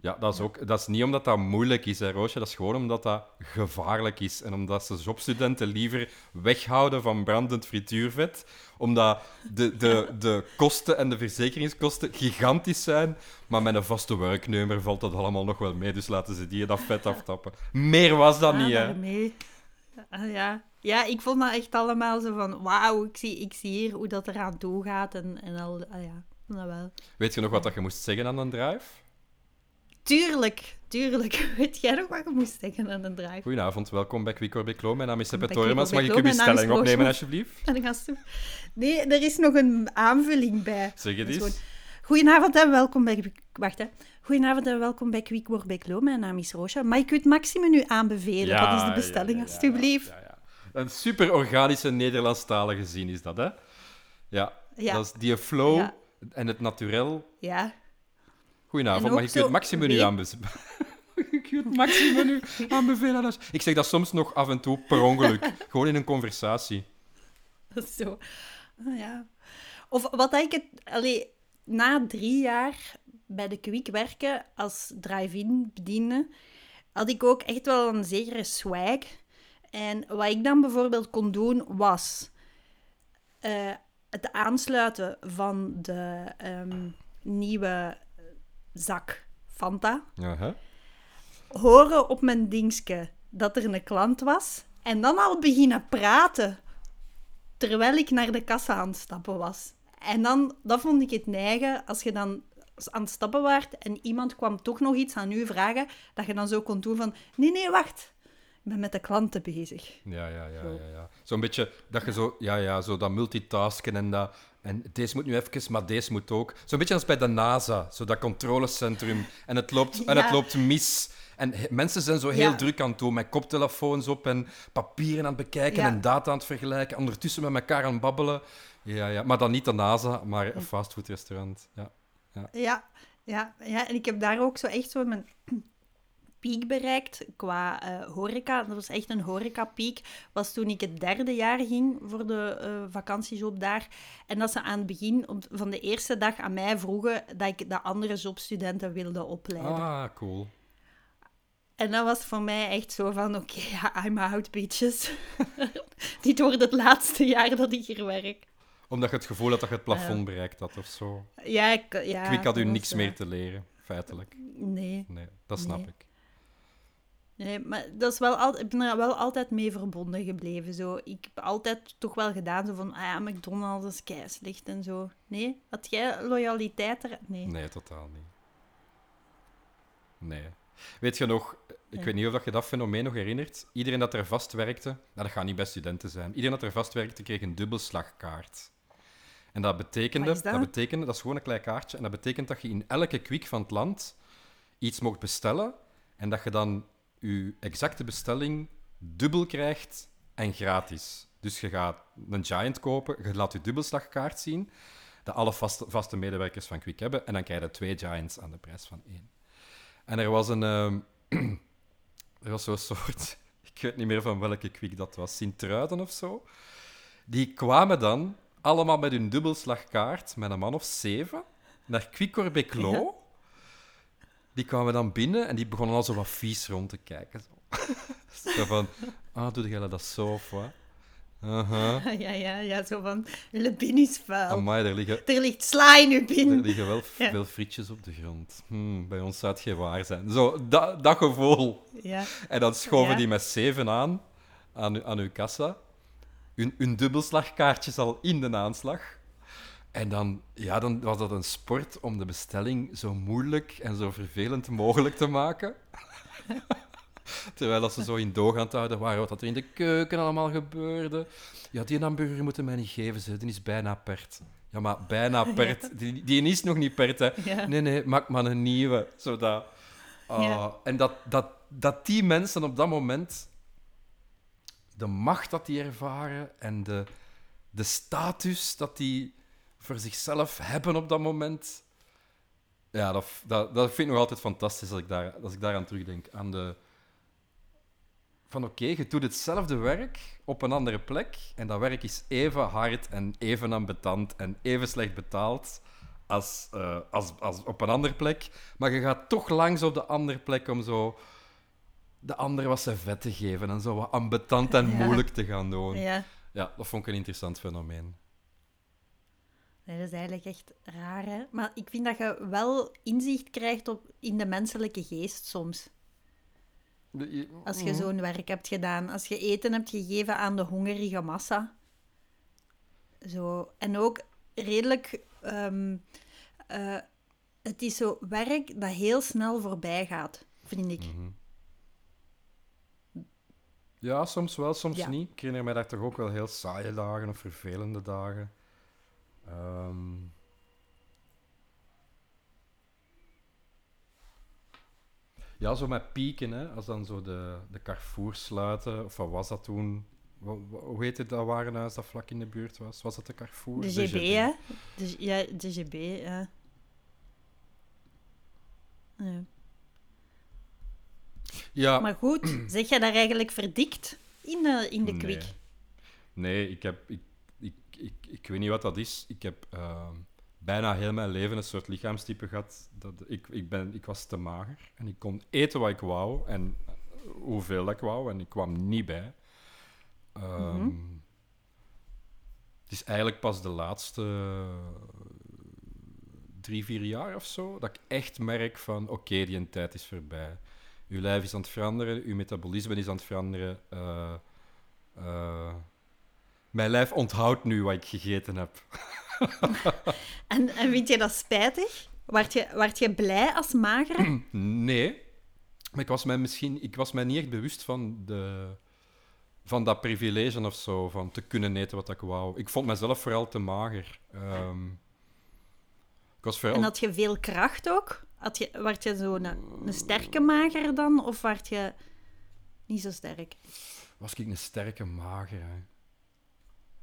Ja, dat is, ook, dat is niet omdat dat moeilijk is, hè, Roosje. Dat is gewoon omdat dat gevaarlijk is. En omdat ze jobstudenten liever weghouden van brandend frituurvet. Omdat de, de, de kosten en de verzekeringskosten gigantisch zijn. Maar met een vaste werknemer valt dat allemaal nog wel mee. Dus laten ze die dat vet aftappen. Meer was dat Ah, niet, hè. Ah, ja. ja, ik vond dat echt allemaal zo van, wauw, ik zie, ik zie hier hoe dat eraan toe gaat. En, en al, ah, ja, dat wel. Weet je nog wat dat je moest zeggen aan een drive? Tuurlijk, tuurlijk. Weet jij nog wat je moest zeggen aan een drive? Goedenavond, welkom bij Quick or Big Mijn naam is Seppe Tormans. Mag ik uw bestelling opnemen, alsjeblieft? Nee, er is nog een aanvulling bij. Zeg het eens. Goedenavond en welkom bij... Wacht, hè. Goedenavond en welkom bij Quick Work bij Klo. Mijn naam is Roosja. Mag ik u het maximum nu aanbevelen? Ja, dat is de bestelling, alstublieft. ja, ja, ja. Een super organische Nederlandstalige zin is dat, hè? Ja, Ja. dat is die flow en het naturel. Ja. Goedenavond, En mag ik u het maximum nu aanbevelen? Ik het maximum nu aanbevelen? Ik zeg dat soms nog af en toe per ongeluk. Gewoon in een conversatie. Zo. Ja. Of wat ik het... Allee, na drie jaar bij de Kwik werken als drive-in bediende, had ik ook echt wel een zekere swag. En wat ik dan bijvoorbeeld kon doen, was eh, het aansluiten van de ehm, nieuwe zak Fanta. Horen op mijn dingske dat er een klant was. En dan al beginnen praten terwijl ik naar de kassa aan het stappen was. En dan, dat vond ik het neigen, als je dan aan het stappen waart en iemand kwam toch nog iets aan u vragen, dat je dan zo kon doen van, nee, nee, wacht, ik ben met de klanten bezig. Ja, ja, ja, Zo. ja, ja. Zo'n beetje dat je zo, ja, ja, zo dat multitasken en dat. En deze moet nu even, maar deze moet ook. Zo'n beetje als bij de NASA, zo dat controlecentrum. En het loopt, en het loopt mis. En mensen zijn zo heel Ja. druk aan het doen, met koptelefoons op en papieren aan het bekijken Ja. en data aan het vergelijken. Ondertussen met elkaar aan het babbelen. Ja, ja. Maar dan niet de NASA, maar een fastfoodrestaurant. Ja. Ja, ja, ja. En ik heb daar ook zo echt zo mijn piek bereikt qua eh, horeca. Dat was echt een horecapiek. Was toen ik het derde jaar ging voor de uh, vakantiejob daar. En dat ze aan het begin op, van de eerste dag aan mij vroegen dat ik de andere jobstudenten wilde opleiden. Ah, cool. En dat was voor mij echt zo van, oké, okay, I'm out, bitches. Dit wordt het laatste jaar dat ik hier werk. Omdat je het gevoel had dat je het plafond bereikt had of zo. Ja, ik, ja. Kwik had u niks meer te leren, feitelijk. Nee. Nee, dat snap Nee. ik. Nee, maar dat is wel al, ik ben er wel altijd mee verbonden gebleven. Zo. Ik heb altijd toch wel gedaan, zo van, ah ja, McDonald's is kei slecht en zo. Nee? Had jij loyaliteit er? Nee. Nee, totaal niet. Nee. Weet je nog, ik Ja. weet niet of dat je dat fenomeen nog herinnert. Iedereen dat er vast werkte, nou, dat gaat niet bij studenten zijn. Iedereen dat er vast werkte, kreeg een dubbelslagkaart. En dat betekende, dat? betekende, dat is gewoon een klein kaartje, en dat betekent dat je in elke kwik van het land iets mocht bestellen, en dat je dan je exacte bestelling dubbel krijgt en gratis. Dus je gaat een Giant kopen, je laat je dubbelslagkaart zien, dat alle vaste, vaste medewerkers van Kwik hebben, en dan krijg je twee Giants aan de prijs van één. En er was een... ehm, er was zo'n soort... Ik weet niet meer van welke kwik dat was. Sint-Truiden of zo. Die kwamen dan allemaal met hun dubbelslagkaart, met een man of zeven, naar Kwik-Corbeclo. Ja. Die kwamen dan binnen en die begonnen al zo wat vies rond te kijken. Zo, zo van... Ah, doe jij dat zo of wat? Ja, ja, ja, zo van, le bin is vuil. Amai, er liggen, Er ligt sla in uw er bin. liggen wel Ja. veel frietjes op de grond. Hmm, bij ons zou het geen waar zijn. Zo, dat, dat gevoel. Ja. En dan schoven Ja. die met zeven aan, aan, aan uw kassa. Hun, hun dubbelslagkaartjes al in de aanslag. En dan, ja, dan was dat een sport om de bestelling zo moeilijk en zo vervelend mogelijk te maken. Terwijl als ze zo in doog aan het houden waren wat er in de keuken allemaal gebeurde. Ja, die hamburger moeten mij niet geven, ze. die is bijna pert. Ja, maar bijna pert. Die, die is nog niet pert, hè. Ja. Nee, nee, maak maar een nieuwe. Zodat... Ja. En dat, dat, dat die mensen op dat moment de macht dat die ervaren en de, de status dat die voor zichzelf hebben op dat moment. Ja, dat, dat, dat vind ik nog altijd fantastisch als ik, daar, als ik daaraan terugdenk. Aan de... Van oké, je doet hetzelfde werk op een andere plek en dat werk is even hard en even ambetant en even slecht betaald als, eh, als, als op een andere plek. Maar je gaat toch langs op de andere plek om zo de andere wat zijn vet te geven en zo wat ambetant en Ja. moeilijk te gaan doen. Ja. Ja, dat vond ik een interessant fenomeen. Nee, dat is eigenlijk echt raar, hè. Maar ik vind dat je wel inzicht krijgt op, in de menselijke geest soms. Als je zo'n werk hebt gedaan. Als je eten hebt gegeven aan de hongerige massa. Zo. En ook redelijk... ehm, eh, het is zo werk dat heel snel voorbij gaat, vind ik. Mhm. Ja, soms wel, soms Ja. niet. Ik herinner mij daar toch ook wel heel saaie dagen of vervelende dagen. Ehm, Ja, zo met pieken, hè. Als dan zo de, de Carrefour sluiten, of wat was dat toen? Hoe heette dat warenhuis dat vlak in de buurt was? Was dat de Carrefour? De GB, hè? De, ja, de GB, ja. ja. Ja, Maar goed, zeg je daar eigenlijk verdikt in de, in de Nee. kwik? Nee, ik heb... Ik, ik, ik, ik weet niet wat dat is. Ik heb ehm, bijna heel mijn leven een soort lichaamstype gehad. Dat, ik, ik, ben, ik was te mager. En ik kon eten wat ik wou. En hoeveel dat ik wou. En ik kwam niet bij. Ehm, Mhm. Het is eigenlijk pas de laatste drie, vier jaar of zo dat ik echt merk van oké, die een tijd is voorbij. Uw lijf is aan het veranderen, uw metabolisme is aan het veranderen. eh, eh, mijn lijf onthoudt nu wat ik gegeten heb. En, en vind je dat spijtig? Word je, word je blij als magere? Nee, maar ik was mij misschien ik was mij niet echt bewust van, de, van dat privilege of zo, van te kunnen eten wat ik wou. Ik vond mezelf vooral te mager. Ehm, ik was vooral... En had je veel kracht ook? Had je, word je zo een, een sterke mager dan? Of word je niet zo sterk? Was ik een sterke mager? Hè?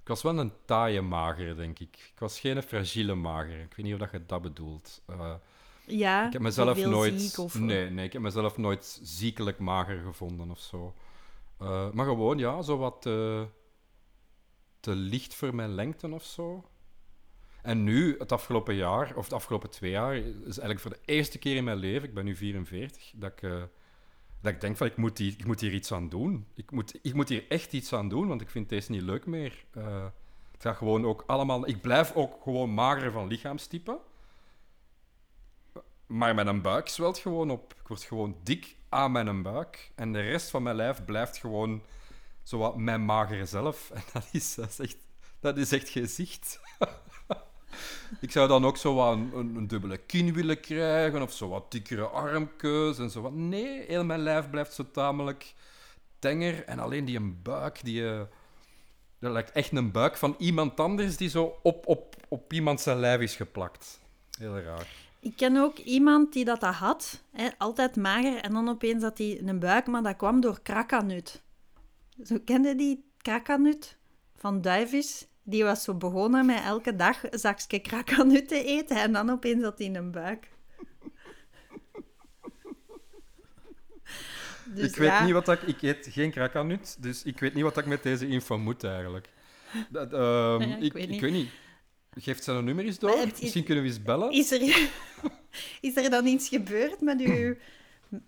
Ik was wel een taaie mager, denk ik. Ik was geen fragiele mager. Ik weet niet of dat je dat bedoelt. Eh, Ja, Ik heb mezelf nooit... ziek of... Nee, nee, ik heb mezelf nooit ziekelijk mager gevonden of zo. Eh, maar gewoon, ja, zo wat te, te licht voor mijn lengte of zo. En nu, het afgelopen jaar, of de afgelopen twee jaar, is eigenlijk voor de eerste keer in mijn leven, ik ben nu 44, dat ik, eh, dat ik denk van, ik moet, hier, ik moet hier iets aan doen. Ik moet, ik moet hier echt iets aan doen, want ik vind deze niet leuk meer. Eh, het gaat gewoon ook allemaal... Ik blijf ook gewoon mager van lichaamstype. Maar mijn buik zwelt gewoon op. Ik word gewoon dik aan mijn buik. En de rest van mijn lijf blijft gewoon zo wat mijn magere zelf. En dat is, dat is, echt, dat is echt gezicht. ik zou dan ook zo wat een, een, dubbele kin willen krijgen. Of zo wat dikkere armkeus en zo wat. Nee, heel mijn lijf blijft zo tamelijk tenger. En alleen die een buik, die... eh, dat lijkt echt een buik van iemand anders die zo op, op, op iemand zijn lijf is geplakt. Heel raar. Ik ken ook iemand die dat, had. Hè, altijd mager. En dan opeens had hij een buik, maar dat kwam door krakanut. Zo kende die krakanut van duifjes? Die was zo begonnen met elke dag een zakje krakanut te eten. En dan opeens had hij een buik. Dus ik weet ja, niet wat ik... Ik eet geen krakanut, dus ik weet niet wat ik met deze info moet eigenlijk. Dat, ehm, Ja, ik ik, weet ik niet. weet niet. Geeft zijn nummer eens door? Misschien kunnen we eens bellen. Is er, is er dan iets gebeurd met uw,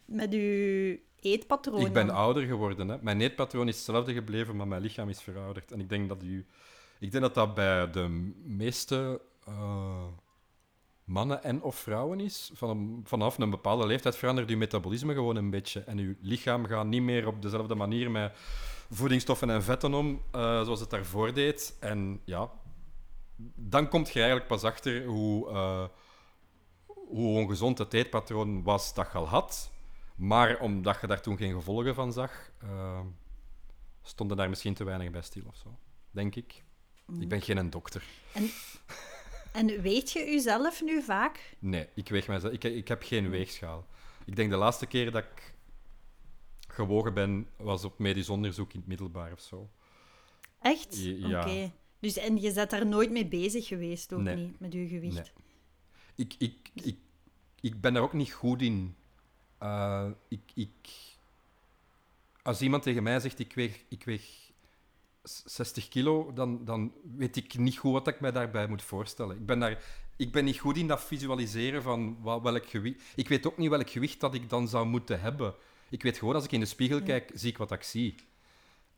met uw eetpatroon? Ik ben ouder geworden. Hè. Mijn eetpatroon is hetzelfde gebleven, maar mijn lichaam is verouderd. En ik denk dat, u, ik denk dat, dat bij de meeste eh, mannen en of vrouwen is. Van, vanaf een bepaalde leeftijd verandert uw metabolisme gewoon een beetje. En uw lichaam gaat niet meer op dezelfde manier met voedingsstoffen en vetten om, eh, zoals het daarvoor deed. En ja, dan kom je eigenlijk pas achter hoe, eh, hoe ongezond het eetpatroon was dat je al had. Maar omdat je daar toen geen gevolgen van zag, stonden daar misschien te weinig bij stil of zo. Denk ik. Ik ben geen dokter. En, en weet je uzelf nu vaak? Nee, ik weeg mijzelf. Ik, ik heb geen weegschaal. Ik denk de laatste keer dat ik gewogen ben, was op medisch onderzoek in het middelbaar of zo. Echt? Ja. Oké. Dus, en je bent daar nooit mee bezig geweest, ook Nee. niet, met je gewicht? Nee. Ik, ik, ik, ik ben daar ook niet goed in. Eh, ik, ik, als iemand tegen mij zegt, ik weeg, ik weeg 60 kilo, dan, dan weet ik niet goed wat ik mij daarbij moet voorstellen. Ik ben, daar, ik ben niet goed in dat visualiseren van wat, welk gewicht... Ik weet ook niet welk gewicht dat ik dan zou moeten hebben. Ik weet gewoon, als ik in de spiegel kijk, zie ik wat ik zie.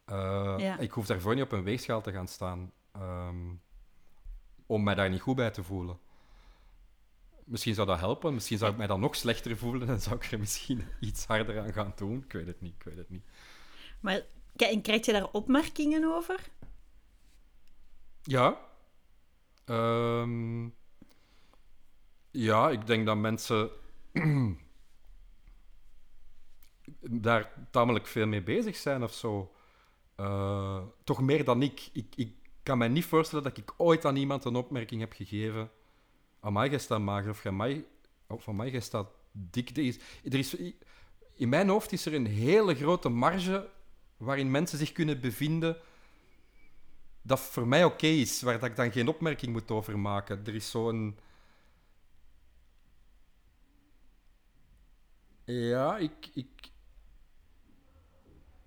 Eh, Ja. Ik hoef daarvoor niet op een weegschaal te gaan staan. ehm, om mij daar niet goed bij te voelen. Misschien zou dat helpen. Misschien zou ik mij dan nog slechter voelen en zou ik er misschien iets harder aan gaan doen. Ik weet het niet. Ik weet het niet. Maar en krijg je daar opmerkingen over? Ja. Ehm, ja, ik denk dat mensen daar tamelijk veel mee bezig zijn of zo. Eh, toch meer dan ik. ik. Ik kan me niet voorstellen dat ik ooit aan iemand een opmerking heb gegeven. Amai, jij staat mager. Of amai, of amai, jij staat dik. Er is, in mijn hoofd is er een hele grote marge waarin mensen zich kunnen bevinden dat voor mij oké is, waar dat ik dan geen opmerking moet over maken. Er is zo'n... Ja, ik, ik...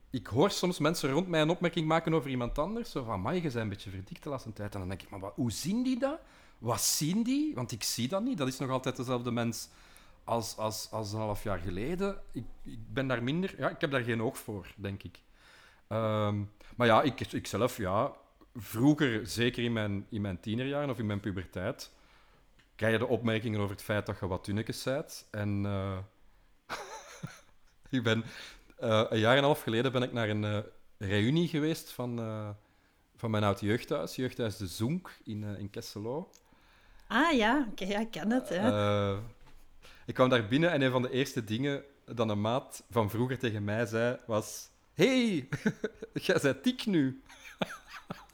Ik hoor soms mensen rond mij een opmerking maken over iemand anders. Zo van, amai, je bent een beetje verdikt de laatste tijd. En dan denk ik, maar wat, hoe zien die dat? Wat zien die? Want ik zie dat niet. Dat is nog altijd dezelfde mens als, als, als een half jaar geleden. Ik, ik ben daar minder... Ja, ik heb daar geen oog voor, denk ik. Ehm, maar ja, ik, ik zelf, ja, vroeger, zeker in mijn, in mijn tienerjaren of in mijn puberteit, krijg je de opmerkingen over het feit dat je wat tunnetjes bent. En eh, ik ben, eh, een jaar en een half geleden ben ik naar een eh, reunie geweest van, van mijn oud jeugdhuis, jeugdhuis De Zoenk in, in Kesselo. Ah ja, oké, ja, ik ken het. Hè. Ik kwam daar binnen en een van de eerste dingen dat een maat van vroeger tegen mij zei, was... hey, jij bent dik nu.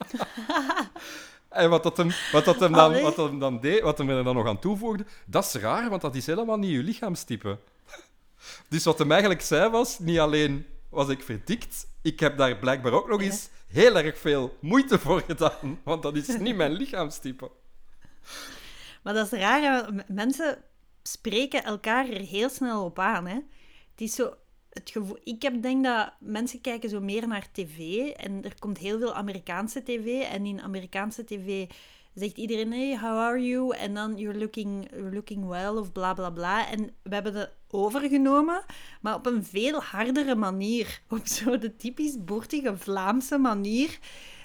en wat dat hem, wat dat hem, dan, Allee. wat hem dan deed, wat hem er dan nog aan toevoegde, dat is raar, want dat is helemaal niet je lichaamstype. dus wat hem eigenlijk zei was, niet alleen was ik verdikt, ik heb daar blijkbaar ook nog Ja. eens heel erg veel moeite voor gedaan, want dat is niet mijn lichaamstype. Maar dat is raar, mensen spreken elkaar er heel snel op aan. Hè. Het is zo... Het gevoel, ik heb, denk dat mensen kijken zo meer naar tv. En er komt heel veel Amerikaanse tv. En in Amerikaanse tv zegt iedereen, hey, how are you? En dan, you're looking, you're looking well, of bla bla bla. En we hebben dat overgenomen, maar op een veel hardere manier. Op zo de typisch boertige Vlaamse manier.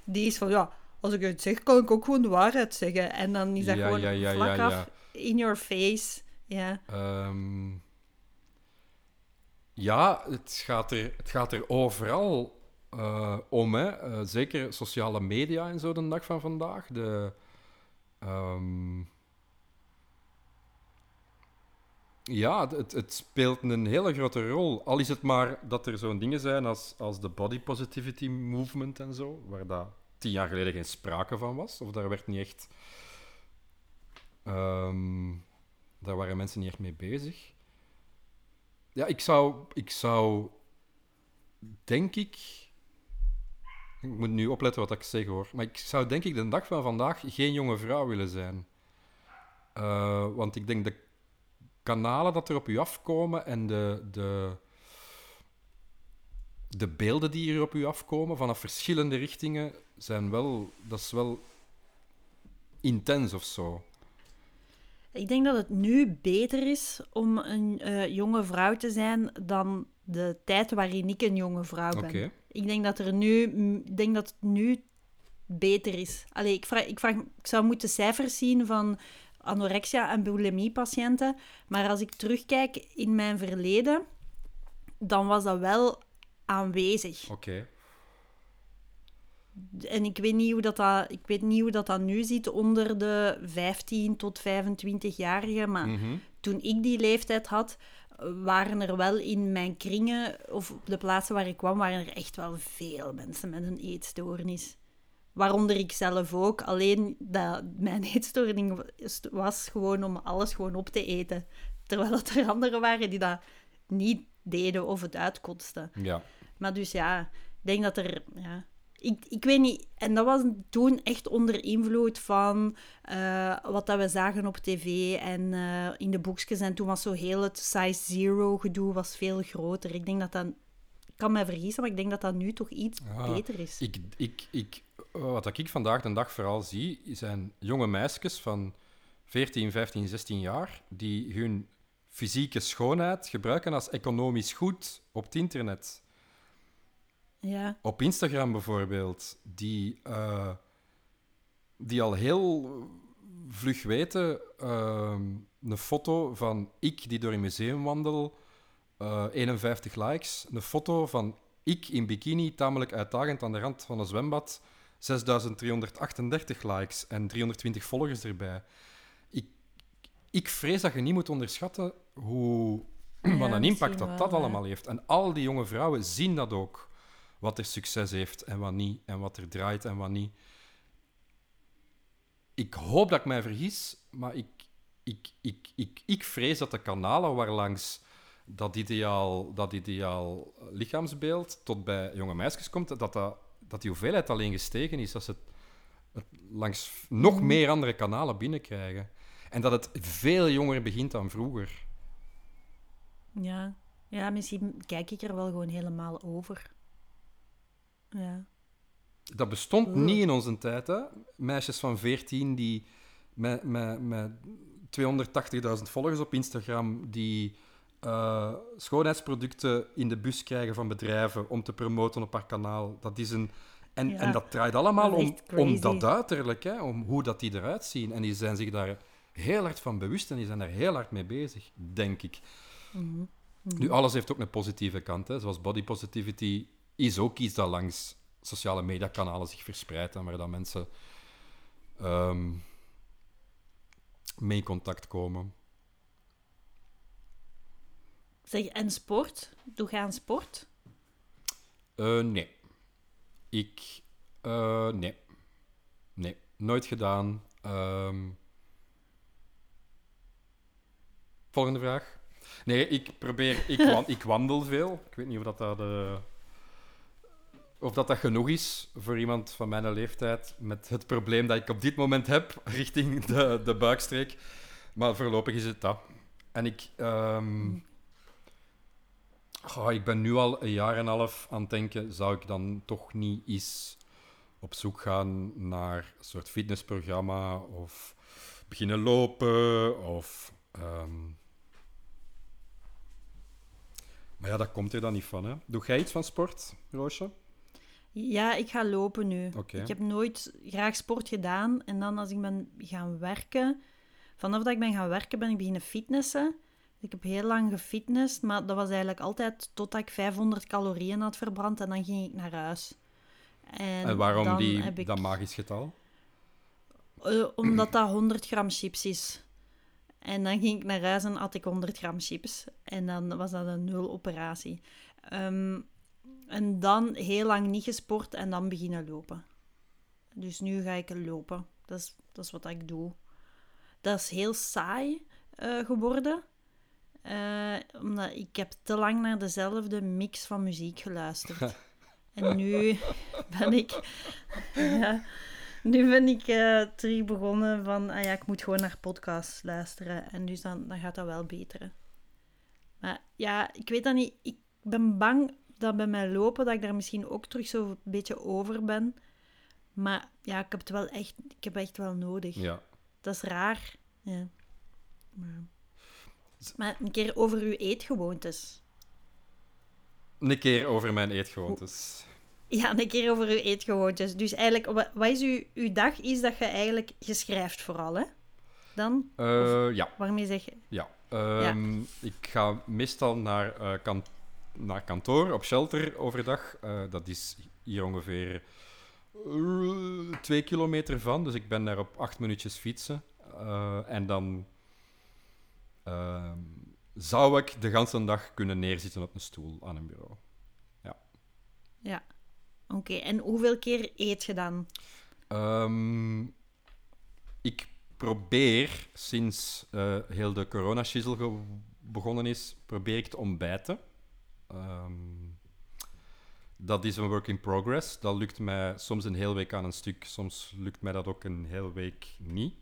Die is van, ja, als ik het zeg, kan ik ook gewoon de waarheid zeggen. En dan is dat Ja, gewoon ja, ja, vlak af, in your face. Ja. Ehm, ja, het gaat er, het gaat er overal eh, om. Hè. Eh, zeker sociale media en zo de dag van vandaag. De, ehm, ja, het, het speelt een hele grote rol. Al is het maar dat er zo'n dingen zijn als, als de body positivity movement en zo, waar dat tien jaar geleden geen sprake van was. Of daar werd niet echt... ehm, daar waren mensen niet echt mee bezig. Ja, ik zou, ik zou denk ik. Ik moet nu opletten wat ik zeg hoor. Maar ik zou denk ik de dag van vandaag geen jonge vrouw willen zijn. Eh, want ik denk de kanalen dat er op u afkomen en de, de, de beelden die hier op u afkomen vanaf verschillende richtingen zijn wel. Dat is wel intens of zo. Ik denk dat het nu beter is om een eh, jonge vrouw te zijn dan de tijd waarin ik een jonge vrouw ben. Ik denk dat er nu, ik denk dat het nu beter is. Allee, ik, vraag, ik, vraag, ik zou moeten cijfers zien van anorexia en bulimie-patiënten, maar als ik terugkijk in mijn verleden, dan was dat wel aanwezig. Oké. En ik weet niet hoe dat, dat, ik weet niet hoe dat, dat nu zit onder de 15 tot 25-jarigen, maar Mhm. toen ik die leeftijd had, waren er wel in mijn kringen, of op de plaatsen waar ik kwam, waren er echt wel veel mensen met een eetstoornis. Waaronder ik zelf ook. Alleen dat mijn eetstoornis was gewoon om alles gewoon op te eten. Terwijl dat er anderen waren die dat niet deden of het uitkotsten. Ja. Maar dus ja, ik denk dat er... Ja, ik, ik weet niet... En dat was toen echt onder invloed van eh, wat dat we zagen op tv en eh, in de boekjes. En toen was zo heel het size zero gedoe was veel groter. Ik denk dat dat... Ik kan mij vergissen, maar ik denk dat dat nu toch iets beter is. Ik, ik, ik, wat ik vandaag de dag vooral zie, zijn jonge meisjes van 14, 15, 16 jaar die hun fysieke schoonheid gebruiken als economisch goed op het internet. Ja, Op Instagram bijvoorbeeld, die, eh, die al heel vlug weten, ehm, een foto van ik die door een museum wandel, eh, 51 likes. Een foto van ik in bikini, tamelijk uitdagend aan de rand van een zwembad, 6338 likes en 320 volgers erbij. Ik, ik vrees dat je niet moet onderschatten hoe, Ja, wat een impact dat wel, dat allemaal heeft. En al die jonge vrouwen zien dat ook. Wat er succes heeft en wat niet. En wat er draait en wat niet. Ik hoop dat ik mij vergis, maar ik, ik, ik, ik, ik vrees dat de kanalen waarlangs dat ideaal, dat ideaal lichaamsbeeld tot bij jonge meisjes komt, dat, dat, dat die hoeveelheid alleen gestegen is. Dat ze het, het langs nog Mhm. meer andere kanalen binnenkrijgen. En dat het veel jonger begint dan vroeger. ja. Ja, misschien kijk ik er wel gewoon helemaal over. Ja. Dat bestond Oeh. niet in onze tijd. Hè? Meisjes van 14 die met, met, met 280.000 volgers op Instagram, die eh, schoonheidsproducten in de bus krijgen van bedrijven om te promoten op haar kanaal. Dat is een... En, Ja, en dat draait allemaal dat om, om dat uiterlijk, hè? om hoe dat die eruit zien. En die zijn zich daar heel hard van bewust en die zijn daar heel hard mee bezig, denk ik. Mhm. Nu, alles heeft ook een positieve kant. Hè. Zoals body positivity is ook iets dat langs sociale mediakanalen zich verspreidt en waar dat mensen ehm, mee in contact komen. Zeg, en sport? Doe je aan sport? Eh, nee. Ik... eh, nee. Nee. Nooit gedaan. Ehm, volgende vraag. Nee, ik probeer... Ik, wan- ik wandel veel. Ik weet niet of dat, dat, eh, of dat, dat genoeg is voor iemand van mijn leeftijd met het probleem dat ik op dit moment heb richting de, de buikstreek. Maar voorlopig is het dat. En ik... goh, ik ben nu al een jaar en een half aan het denken, zou ik dan toch niet eens op zoek gaan naar een soort fitnessprogramma of beginnen lopen of... ehm, Maar ja, dat komt er dan niet van, hè. Doe jij iets van sport, Roosje? Ja, ik ga lopen nu. Ik heb nooit graag sport gedaan. En dan als ik ben gaan werken... Vanaf dat ik ben gaan werken, ben ik beginnen fitnessen. Ik heb heel lang gefitnessd, maar dat was eigenlijk altijd totdat ik 500 calorieën had verbrand. En dan ging ik naar huis. En, En waarom dan die, heb ik- dat magisch getal? Eh, omdat dat 100 gram chips is. En dan ging ik naar huis en had ik 100 gram chips. En dan was dat een nul operatie. Ehm, en dan heel lang niet gesport en dan beginnen lopen. Dus nu ga ik lopen. Dat is, dat is wat ik doe. Dat is heel saai eh, geworden. Eh, omdat ik heb te lang naar dezelfde mix van muziek geluisterd. en nu ben ik... ja, nu ben ik eh, terug begonnen van, ah ja, ik moet gewoon naar podcasts luisteren. En dus dan, dan gaat dat wel beteren. Maar ja, ik weet dat niet. Ik ben bang dat bij mij lopen, dat ik daar misschien ook terug zo'n beetje over ben. Maar ja, ik heb het wel echt, ik heb echt wel nodig. Ja. Dat is raar. Ja. Maar, maar een keer over uw eetgewoontes. Een keer over mijn eetgewoontes. Ja, een keer over uw eetgewoontes. Dus eigenlijk, wa- wat is uw, uw dag? Is dat je eigenlijk je schrijft vooral, hè? Dan? Eh, ja, Waarmee zeg je? ja. Ehm, Ik ga meestal naar, eh, kan- naar kantoor op shelter overdag. Eh, dat is hier ongeveer eh, twee kilometer van. Dus ik ben daar op acht minuutjes fietsen. Eh, en dan ehm, zou ik de ganse dag kunnen neerzitten op een stoel aan een bureau. Ja. Oké, en hoeveel keer eet je dan? Ehm, ik probeer, sinds heel de ge- begonnen is, probeer ik te ontbijten. Ehm, dat is een work in progress. Dat lukt mij soms een hele week aan een stuk, soms lukt mij dat ook een hele week niet.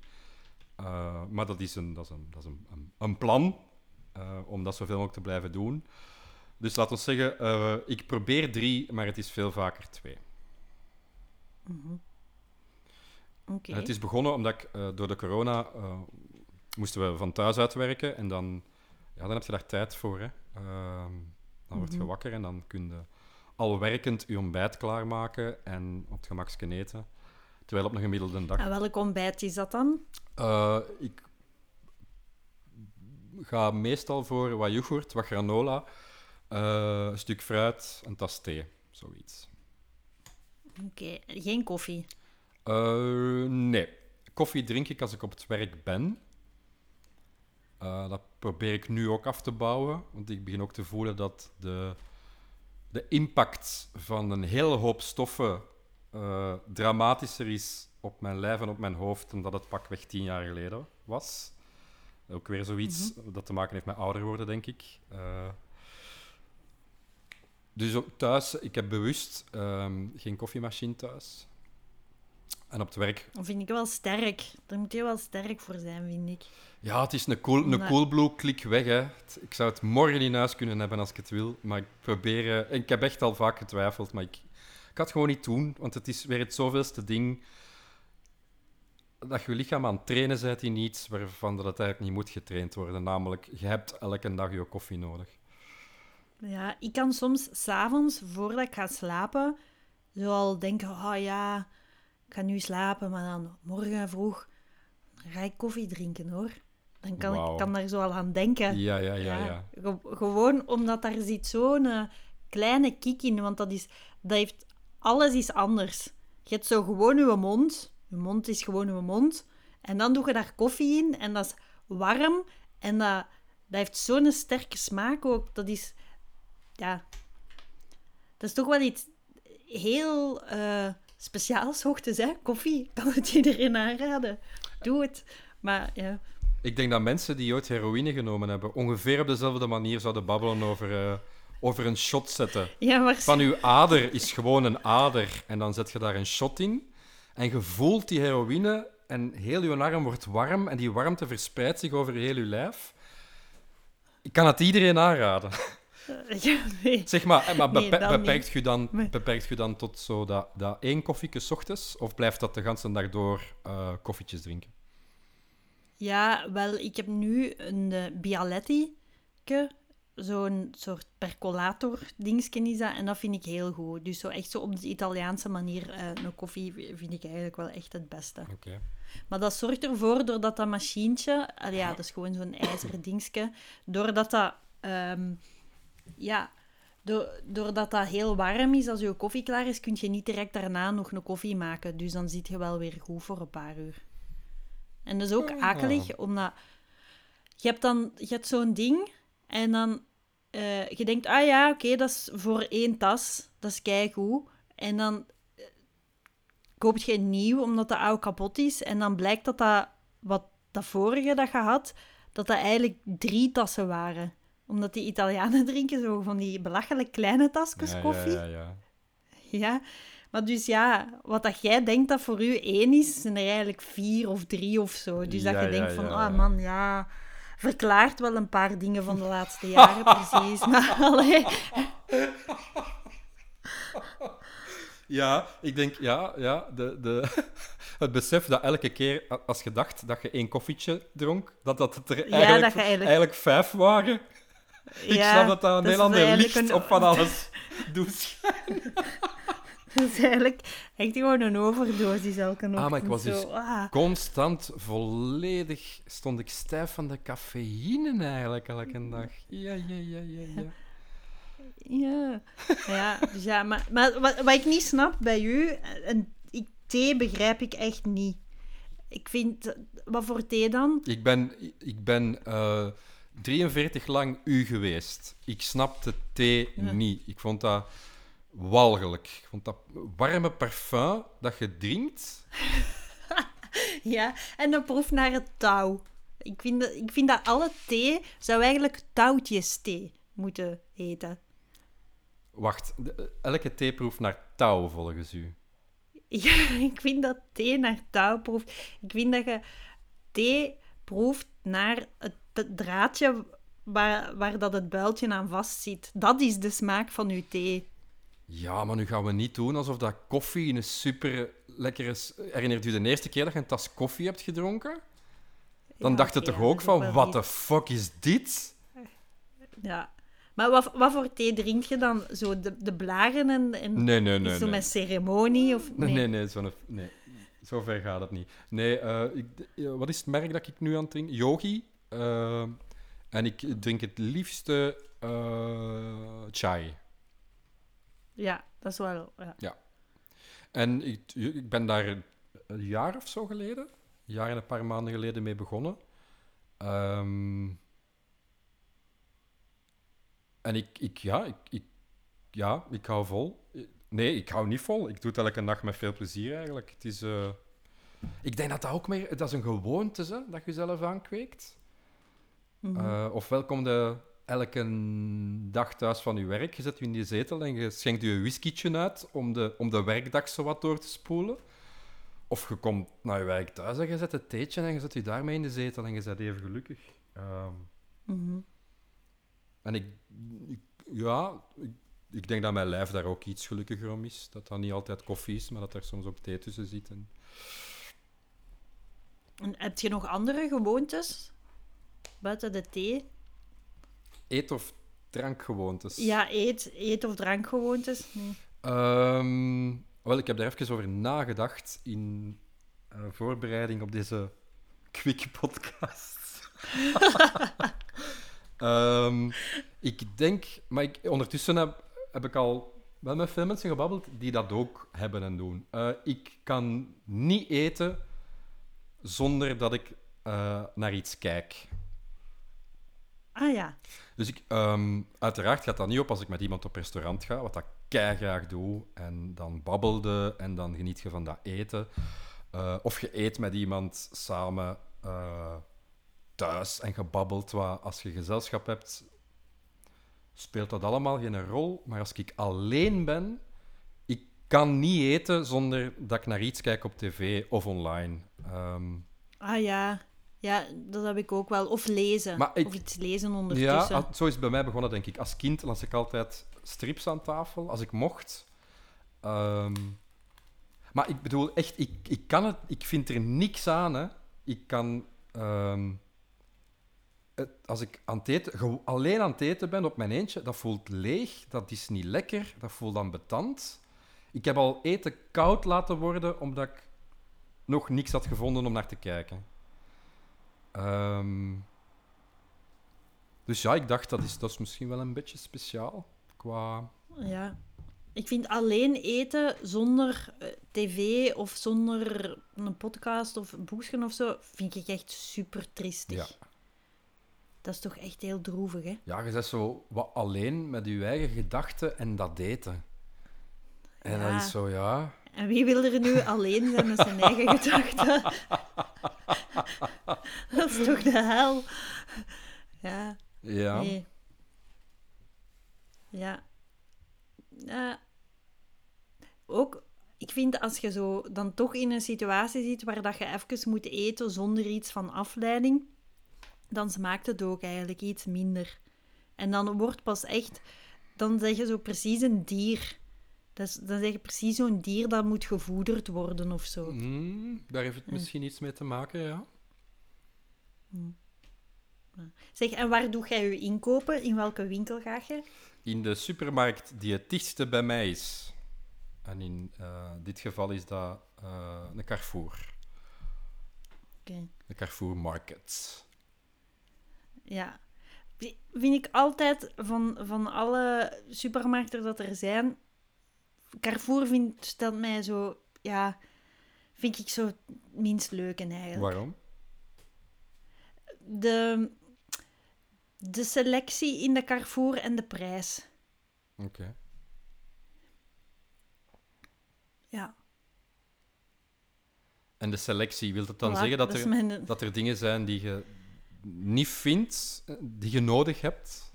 Eh, maar dat is een, dat is een, dat is een, een, een plan eh, om dat zoveel mogelijk te blijven doen. Dus laten we zeggen, eh, ik probeer drie, maar het is veel vaker twee. En het is begonnen omdat ik door de corona moesten we van thuis uitwerken en dan, ja, dan heb je daar tijd voor. Hè. Dan word je Mhm. wakker en dan kun je al werkend je ontbijt klaarmaken en op het gemakske eten. Terwijl op een gemiddelde dag. En welk ontbijt is dat dan? Eh, ik ga meestal voor wat yoghurt, wat granola, eh, een stuk fruit, een tas thee, zoiets. Oké, geen koffie. Eh, nee. Koffie drink ik als ik op het werk ben. Eh, dat probeer ik nu ook af te bouwen, want ik begin ook te voelen dat de, de impact van een hele hoop stoffen eh, dramatischer is op mijn lijf en op mijn hoofd dan dat het pakweg tien jaar geleden was. Ook weer zoiets dat te maken heeft met ouder worden, denk ik. Eh, dus ook thuis, ik heb bewust ehm, geen koffiemachine thuis. En op het werk, Dat vind ik wel sterk. Daar moet je wel sterk voor zijn, vind ik. ja, het is een, cool, een Nee. coolblue klik weg. Hè. Ik zou het morgen in huis kunnen hebben als ik het wil, maar ik probeer... eh, Ik heb echt al vaak getwijfeld, maar ik, ik kan het gewoon niet doen, want het is weer het zoveelste ding dat je lichaam aan het trainen bent in iets waarvan dat het eigenlijk niet moet getraind worden. Namelijk, je hebt elke dag je koffie nodig. Ja, ik kan soms s'avonds, voordat ik ga slapen, zo al denken, oh ja, ik ga nu slapen, maar dan morgen vroeg ga ik koffie drinken, hoor. Dan kan ik kan daar zo al aan denken. Ja, ja, ja, ja. Ge- gewoon omdat daar zit zo'n eh, kleine kick in, want dat is, dat heeft, alles is anders. Je hebt zo gewoon je mond, je mond is gewoon je mond, en dan doe je daar koffie in, en dat is warm, en dat, dat heeft zo'n sterke smaak ook. Dat is, ja, dat is toch wel iets heel eh, speciaals, hoogtes, hè? Koffie, kan het iedereen aanraden. Doe het. Maar ja, Ik denk dat mensen die ooit heroïne genomen hebben, ongeveer op dezelfde manier zouden babbelen over, eh, over een shot zetten. ja maar Van uw ader is gewoon een ader en dan zet je daar een shot in. En je voelt die heroïne en heel je arm wordt warm en die warmte verspreidt zich over heel je lijf. Ik kan het iedereen aanraden. Ja, nee. Zeg maar, eh, maar bepe- beperkt, je dan, Nee. beperkt je dan tot zo dat, dat één koffieke 's ochtends? Of blijft dat de hele dag door eh, koffietjes drinken? Ja, wel, ik heb nu een uh, Bialetti. Zo'n soort percolator-dingetje is dat. En dat vind ik heel goed. Dus zo echt zo op de Italiaanse manier eh, een koffie vind ik eigenlijk wel echt het beste. Oké. Maar dat zorgt ervoor, doordat dat machientje... ah ja, dat is gewoon zo'n ijzeren dingetje. Doordat dat... ehm, ja... do- Doordat dat heel warm is, als je koffie klaar is, kun je niet direct daarna nog een koffie maken. Dus dan zit je wel weer goed voor een paar uur. En dat is ook Ah. akelig, omdat... Je hebt dan je hebt zo'n ding en dan... eh, je denkt, ah ja, oké, dat is voor één tas. Dat is keigoed. En dan eh, koop je een nieuw, omdat de oude kapot is. En dan blijkt dat dat, wat dat vorige dat je had, dat dat eigenlijk drie tassen waren. Omdat die Italianen drinken zo van die belachelijk kleine tasjes Ja, koffie. Ja, ja, ja. Ja, maar dus ja, wat dat jij denkt dat voor u één is, zijn er eigenlijk vier of drie of zo. Dus dat je denkt van, ah ja. man, ja, verklaart wel een paar dingen van de laatste jaren precies. Maar allee, Ja, ik denk, ja, ja de, de, het besef dat elke keer als je dacht dat je één koffietje dronk, dat dat er Ja, eigenlijk, dat eigenlijk- eigenlijk vijf waren. Ik ja, snap dat dat een dat is heel ander eigenlijk licht een- op van alles doet. Dat is eigenlijk echt gewoon een overdosis elke ochtend. Ah, maar ik was dus ah. constant volledig, stond ik stijf van de cafeïne eigenlijk elke dag. Ja, ja, ja, ja, ja. Ja, ja, dus ja maar, maar wat, wat ik niet snap bij u, een, ik, thee begrijp ik echt niet. Ik vind, wat voor thee dan? Ik ben, ik ben eh, 43 lang u geweest. Ik snapte thee Ja. niet. Ik vond dat walgelijk. Ik vond dat warme parfum dat je drinkt. Ja, en dat proeft naar het touw. Ik vind, dat, ik vind dat alle thee zou eigenlijk touwtjes thee moeten heten. Wacht, de- elke thee proeft naar touw volgens u. Ja, ik vind dat thee naar touw proeft. Ik vind dat je thee proeft naar het, het draadje waar, waar dat het builtje aan vastzit. Dat is de smaak van uw thee. Ja, maar nu gaan we niet doen alsof dat koffie een super lekkere... Herinnert u de eerste keer dat je een tas koffie hebt gedronken? Dan Ja, dacht je toch ook van, niet- the fuck is dit? Ja. Maar wat, wat voor thee drink je dan? Zo de, de blaren en, en Nee, nee, nee. zo nee. met ceremonie? Of, Nee, nee, nee. Zo ver gaat het niet. Nee, eh, ik, eh, wat is het merk dat ik nu aan het drinken? Yogi. Eh, en ik drink het liefste eh, chai. Ja, dat is wel... Ja. En ik, ik ben daar een jaar of zo geleden, een jaar en een paar maanden geleden mee begonnen. Ehm, en ik, ik, ja, ik, ik, ja, ik hou vol. Nee, ik hou niet vol. Ik doe het elke dag met veel plezier eigenlijk. Het is, eh, Ik denk dat dat ook meer... Dat is een gewoonte, hè, dat je zelf aankweekt. Mhm. Eh, ofwel kom je elke dag thuis van je werk, je zet je in die zetel en je schenkt je een whiskietje uit om de, om de werkdag zo wat door te spoelen. Of je komt naar je werk thuis en je zet het theetje en je zet je daarmee in de zetel en je bent even gelukkig. Ehm, Mhm. en ik, ik- ja, ik, ik denk dat mijn lijf daar ook iets gelukkiger om is. Dat dat niet altijd koffie is, maar dat er soms ook thee tussen zit. En... En heb je nog andere gewoontes? Buiten de thee? Eet- of drankgewoontes. Ja, eet, eet- of drankgewoontes? Nee. Ehm, wel, ik heb daar even over nagedacht in eh, voorbereiding op deze quick podcast. Ehm, ik denk, maar ik, ondertussen heb, heb ik al wel met veel mensen gebabbeld die dat ook hebben en doen. Eh, ik kan niet eten zonder dat ik eh, naar iets kijk. Ah ja. Dus ik, ehm, uiteraard gaat dat niet op als ik met iemand op restaurant ga, wat ik kei graag doe. En dan babbelde en dan geniet je van dat eten. Eh, of je eet met iemand samen eh, thuis en wat. Als je gezelschap hebt, speelt dat allemaal geen rol. Maar als ik alleen ben, ik kan niet eten zonder dat ik naar iets kijk op tv of online. Ehm, Ah ja. Ja, dat heb ik ook wel. Of lezen. Maar ik- Of iets lezen Ja, ondertussen. ah, zo is het bij mij begonnen, denk ik. Als kind las ik altijd strips aan tafel, als ik mocht. Ehm, maar ik bedoel, echt, ik, ik kan het... Ik vind er niks aan, hè. Ik kan... ehm, het, als ik aan het eten, alleen aan het eten ben op mijn eentje, dat voelt leeg, dat is niet lekker, dat voelt ambetant. Ik heb al eten koud laten worden, omdat ik nog niks had gevonden om naar te kijken. Ehm, dus ja, ik dacht, dat is, dat is misschien wel een beetje speciaal. Qua... Ja. Ik vind alleen eten zonder eh, tv of zonder een podcast of boekje of zo, vind ik echt super triestig. Ja. Dat is toch echt heel droevig, hè? Ja, je bent zo wat alleen met je eigen gedachten en dat eten. En Ja. dat is zo, ja... En wie wil er nu alleen zijn met zijn eigen gedachten? dat is toch de hel? Ja, Ja. nee. Ja. Ja. Ook, ik vind als je zo dan toch in een situatie zit waar dat je even moet eten zonder iets van afleiding, dan smaakt het ook eigenlijk iets minder. En dan wordt pas echt, dan zeg je zo precies een dier. Is, dan zeg je precies zo'n dier dat moet gevoederd worden of zo. Mm, daar heeft het misschien iets mee te maken, ja. Zeg, en waar doe jij je inkopen? In welke winkel ga je? In de supermarkt die het dichtste bij mij is. En in eh, dit geval is dat eh, een Carrefour. Oké. De Carrefour Market. Ja. Vi- Vind ik altijd van, van alle supermarkten dat er zijn, Carrefour vindt, stelt mij zo, ja, vind ik zo het minst leuk en eigenlijk. Waarom? De, de selectie in de Carrefour en de prijs. Oké. Ja. En de selectie, wil dat dan Voilà, zeggen dat, er, mijn- dat er dingen zijn die je niet vindt, die je nodig hebt?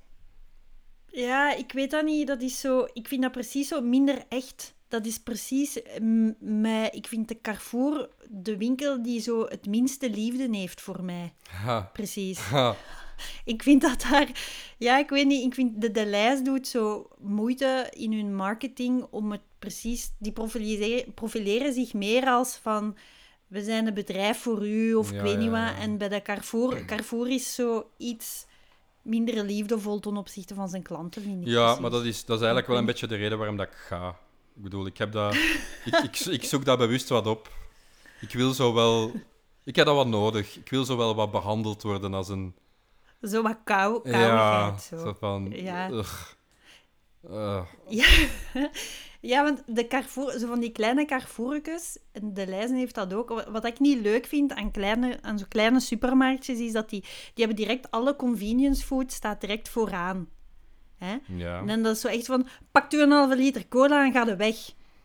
Ja, ik weet dat niet. Dat is zo... Ik vind dat precies zo minder echt. Dat is precies... mm, mij, ik vind de Carrefour de winkel die zo het minste liefde heeft voor mij. Ha. Precies. Ha. Ik vind dat daar... Ja, ik weet niet. Ik vind de, lijst doet zo moeite in hun marketing om het precies... Die profileren, profileren zich meer als van... We zijn een bedrijf voor u, of Ja, ik weet niet wat. ja. En bij de Carrefour... Carrefour is zo iets minder liefdevol ten opzichte van zijn klanten, vind ik Ja, precies. maar dat is, dat is eigenlijk wel een beetje de reden waarom dat ik ga. Ik bedoel, ik heb dat... ik, ik, ik zoek dat bewust wat op. Ik wil zo wel... Ik heb dat wat nodig. Ik wil zo wel wat behandeld worden als een... Zo wat kou, Ja, zo. zo van... Ja. ugh. Eh, Ja. ja, want de Carrefour, zo van die kleine Carrefourkes, de lijzen heeft dat ook. Wat ik niet leuk vind aan, kleine, aan zo'n kleine supermarktjes, is dat die, die hebben direct alle convenience food staat direct vooraan. Hè? ja. En dan is zo echt van, pakt u een halve liter cola en gaat er weg.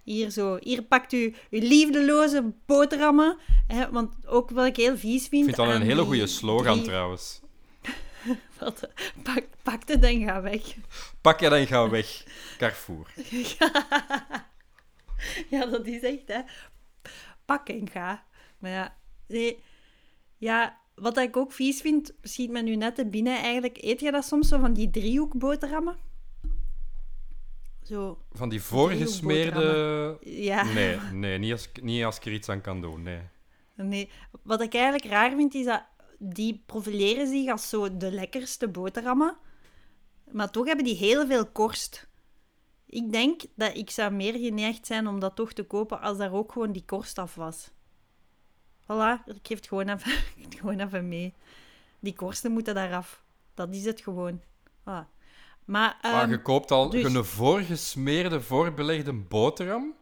Hier zo, hier pakt u uw liefdeloze boterhammen. Hè? Want ook wat ik heel vies vind... Ik vind dat een hele goede slogan drie- trouwens. Wat, pak, pak het en ga weg. Pak het en ga weg. Carrefour. Ja, dat is echt, hè. Pak en ga. Maar ja, nee. Ja, wat ik ook vies vind, schiet me nu net te binnen eigenlijk. Eet je dat soms zo van die driehoekboterhammen? Zo, Van die voorgesmeerde... ja. Nee, nee niet, als, ik- niet als ik er iets aan kan doen, nee. Nee. Wat ik eigenlijk raar vind, is dat die profileren zich als zo de lekkerste boterhammen. Maar toch hebben die heel veel korst. Ik denk dat ik zou meer geneigd zijn om dat toch te kopen als daar ook gewoon die korst af was. Voilà, ik geef het gewoon even, het gewoon even mee. Die korsten moeten daar af. Dat is het gewoon. Voilà. Maar, Maar ehm, je koopt al dus- een voorgesmeerde, voorbelegde boterham.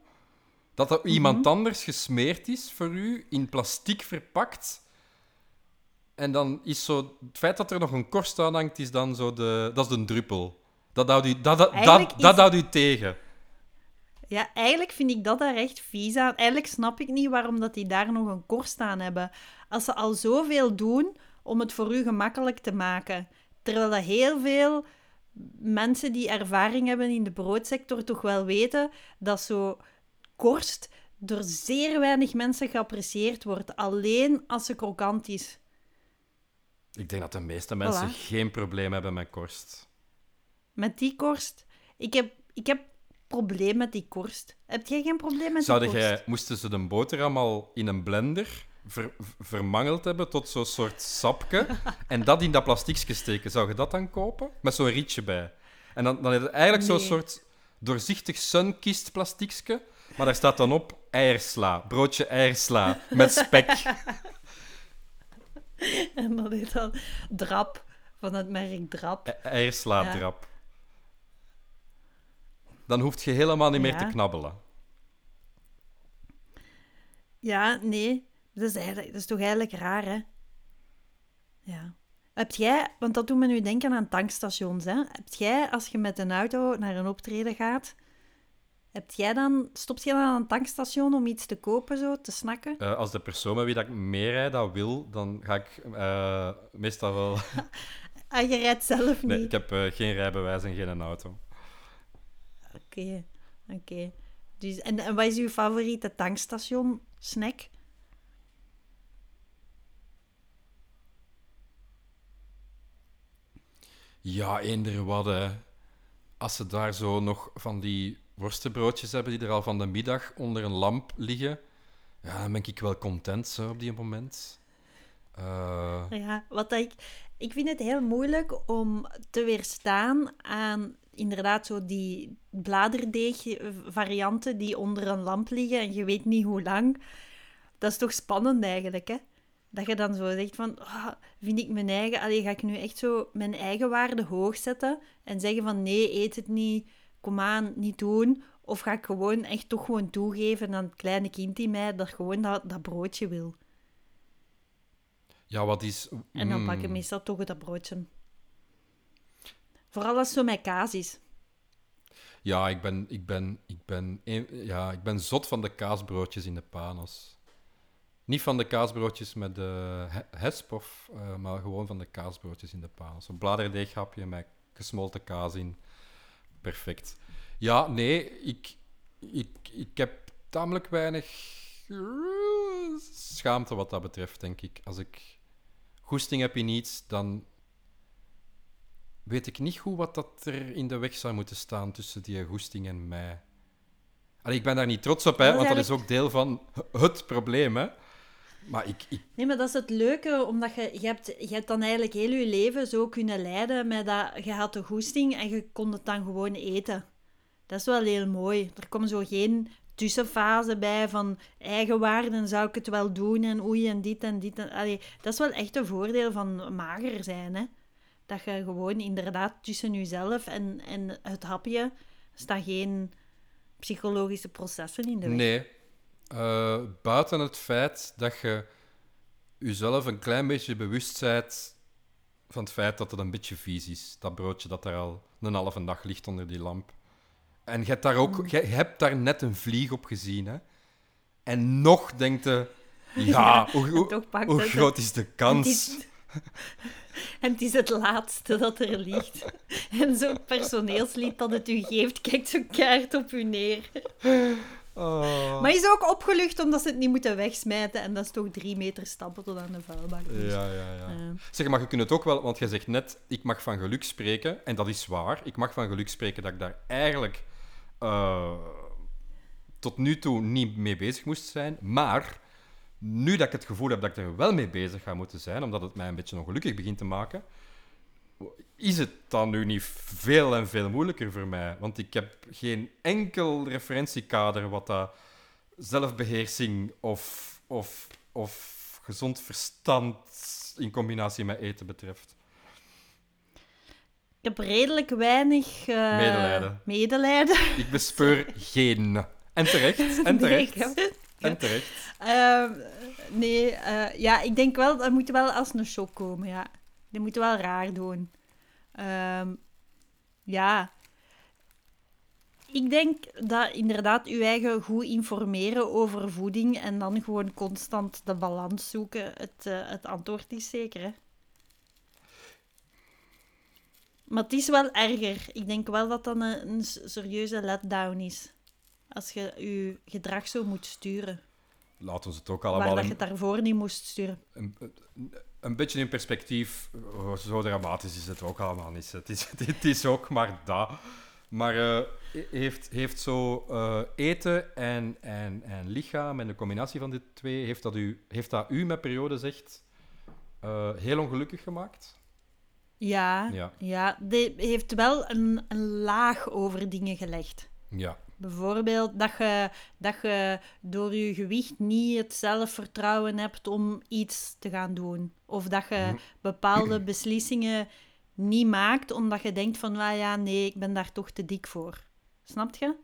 Dat er iemand Mhm. anders gesmeerd is voor u, in plastic verpakt. En dan is zo... Het feit dat er nog een korst aan hangt, is dan zo de... Dat is de druppel. Dat houdt u, dat, dat, dat, dat houdt u tegen. Ja, eigenlijk vind ik dat daar echt vies aan. Eigenlijk snap ik niet waarom dat die daar nog een korst aan hebben. Als ze al zoveel doen om het voor u gemakkelijk te maken. Terwijl dat heel veel mensen die ervaring hebben in de broodsector toch wel weten dat zo korst door zeer weinig mensen geapprecieerd wordt. Alleen als ze krokant is. Ik denk dat de meeste mensen Voilà. geen probleem hebben met korst. Met die korst. Ik heb, ik heb probleem met die korst. Heb jij geen probleem met Zouden die korst? jij, moesten ze de boterham al in een blender ver- vermangeld hebben tot zo'n soort sapje en dat in dat plastiekje steken? Zou je dat dan kopen? Met zo'n rietje bij. En dan, dan heb je eigenlijk zo'n soort doorzichtig sunkist plastiekje, maar daar staat dan op eiersla, broodje eiersla met spek. En dat is dan drap van het merk Drap. E- eiersla drap. Dan hoef je helemaal niet meer te knabbelen. Ja, nee. Dat is, eigenlijk, dat is toch eigenlijk raar, hè? Ja. Heb jij, want dat doet me nu denken aan tankstations, hè? Heb jij, als je met een auto naar een optreden gaat, heb jij dan, stopt jij dan aan een tankstation om iets te kopen, zo, te snakken? Eh, als de persoon met wie dat ik meerijd dat wil, dan ga ik eh, meestal wel... Ah, je rijdt zelf niet. Nee, ik heb eh, geen rijbewijs en geen auto. Oké. Dus, en, en wat is uw favoriete tankstation snack? Ja, eender wat. hè. Als ze daar zo nog van die worstenbroodjes hebben die er al van de middag onder een lamp liggen, ja, dan ben ik wel content zo, op die moment. Eh, Ja, wat ik... Ik vind het heel moeilijk om te weerstaan aan inderdaad zo die bladerdeeg-varianten die onder een lamp liggen en je weet niet hoe lang. Dat is toch spannend eigenlijk, hè? Dat je dan zo zegt van, ah, vind ik mijn eigen... Allee, ga ik nu echt zo mijn eigen waarde hoog zetten en zeggen van, nee, eet het niet, kom aan, niet doen. Of ga ik gewoon echt toch gewoon toegeven aan het kleine kind in mij dat gewoon dat, dat broodje wil. ja, wat is... En dan mm, pak ik meestal toch dat broodje. Vooral als zo met kaas is. Ja, ik ben, ik, ben, ik, ben, ja, ik ben zot van de kaasbroodjes in de panos. Niet van de kaasbroodjes met de he- hesp, of, eh, maar gewoon van de kaasbroodjes in de panos. Een bladerdeeghapje met gesmolten kaas in. Perfect. Ja, nee, ik, ik, ik heb tamelijk weinig eh, schaamte wat dat betreft, denk ik. Als ik goesting heb in iets, dan weet ik niet goed wat dat er in de weg zou moeten staan tussen die goesting en mij. Allee, ik ben daar niet trots op, hè, Dat want dat is ook deel van het probleem. Hè. Maar ik, ik, Nee, maar dat is het leuke, omdat je, je, hebt, je hebt dan eigenlijk heel je leven zo kunnen leiden met dat je had de goesting en je kon het dan gewoon eten. Dat is wel heel mooi. Er komt zo geen tussenfase bij van eigenwaarden, zou ik het wel doen en oei en dit en dit. En, allee, dat is wel echt een voordeel van mager zijn, hè. Dat je gewoon inderdaad tussen jezelf en, en het hapje staat geen psychologische processen in de weg. nee. Eh, buiten het feit dat je jezelf een klein beetje bewust bent van het feit dat het een beetje vies is. Dat broodje dat daar al een halve dag ligt onder die lamp. En je hebt daar ook, je hebt daar net een vlieg op gezien, hè. En nog denkt je, ja, hoe, hoe, hoe groot is de kans? is, en het is het laatste dat er ligt. En zo'n personeelslid dat het u geeft, kijkt zo kaart op u neer. Oh. Maar is ook opgelucht omdat ze het niet moeten wegsmijten. En dat is toch drie meter stappen tot aan de vuilbak. Dus, Ja, ja, ja. eh, Zeg, maar je kunt het ook wel, want jij zegt net, ik mag van geluk spreken. En dat is waar. Ik mag van geluk spreken dat ik daar eigenlijk eh, tot nu toe niet mee bezig moest zijn. Maar nu dat ik het gevoel heb dat ik er wel mee bezig ga moeten zijn, omdat het mij een beetje ongelukkig begint te maken, is het dan nu niet veel en veel moeilijker voor mij. Want ik heb geen enkel referentiekader wat dat zelfbeheersing of, of, of gezond verstand in combinatie met eten betreft. ik heb redelijk weinig eh, Medelijden. medelijden. Ik bespeur geen. En terecht. En Nee, terecht. ik heb- En terecht. Ehm, nee, eh, ja, ik denk wel, dat moet wel als een shock komen, ja. Die moet wel raar doen. Ehm, ja. Ik denk dat inderdaad uw eigen goed informeren over voeding en dan gewoon constant de balans zoeken het, eh, het antwoord is zeker, hè. Maar het is wel erger. Ik denk wel dat dat een, een serieuze letdown is. Als je je gedrag zo moet sturen. Laat ons het ook Waar allemaal dat je het daarvoor niet moest sturen. een- een- een beetje in perspectief, oh, zo dramatisch is het ook allemaal niet. Het is, het is ook maar dat. Maar eh, heeft, heeft zo eh, eten en, en, en lichaam en de combinatie van die twee, heeft dat u, heeft dat u met periode zegt eh, heel ongelukkig gemaakt? Ja, Ja. ja. die heeft wel een, een laag over dingen gelegd. Ja. Bijvoorbeeld dat je, dat je door je gewicht niet het zelfvertrouwen hebt om iets te gaan doen. Of dat je Mhm. bepaalde beslissingen niet maakt omdat je denkt van, ah ja, nee, ik ben daar toch te dik voor. Snap je?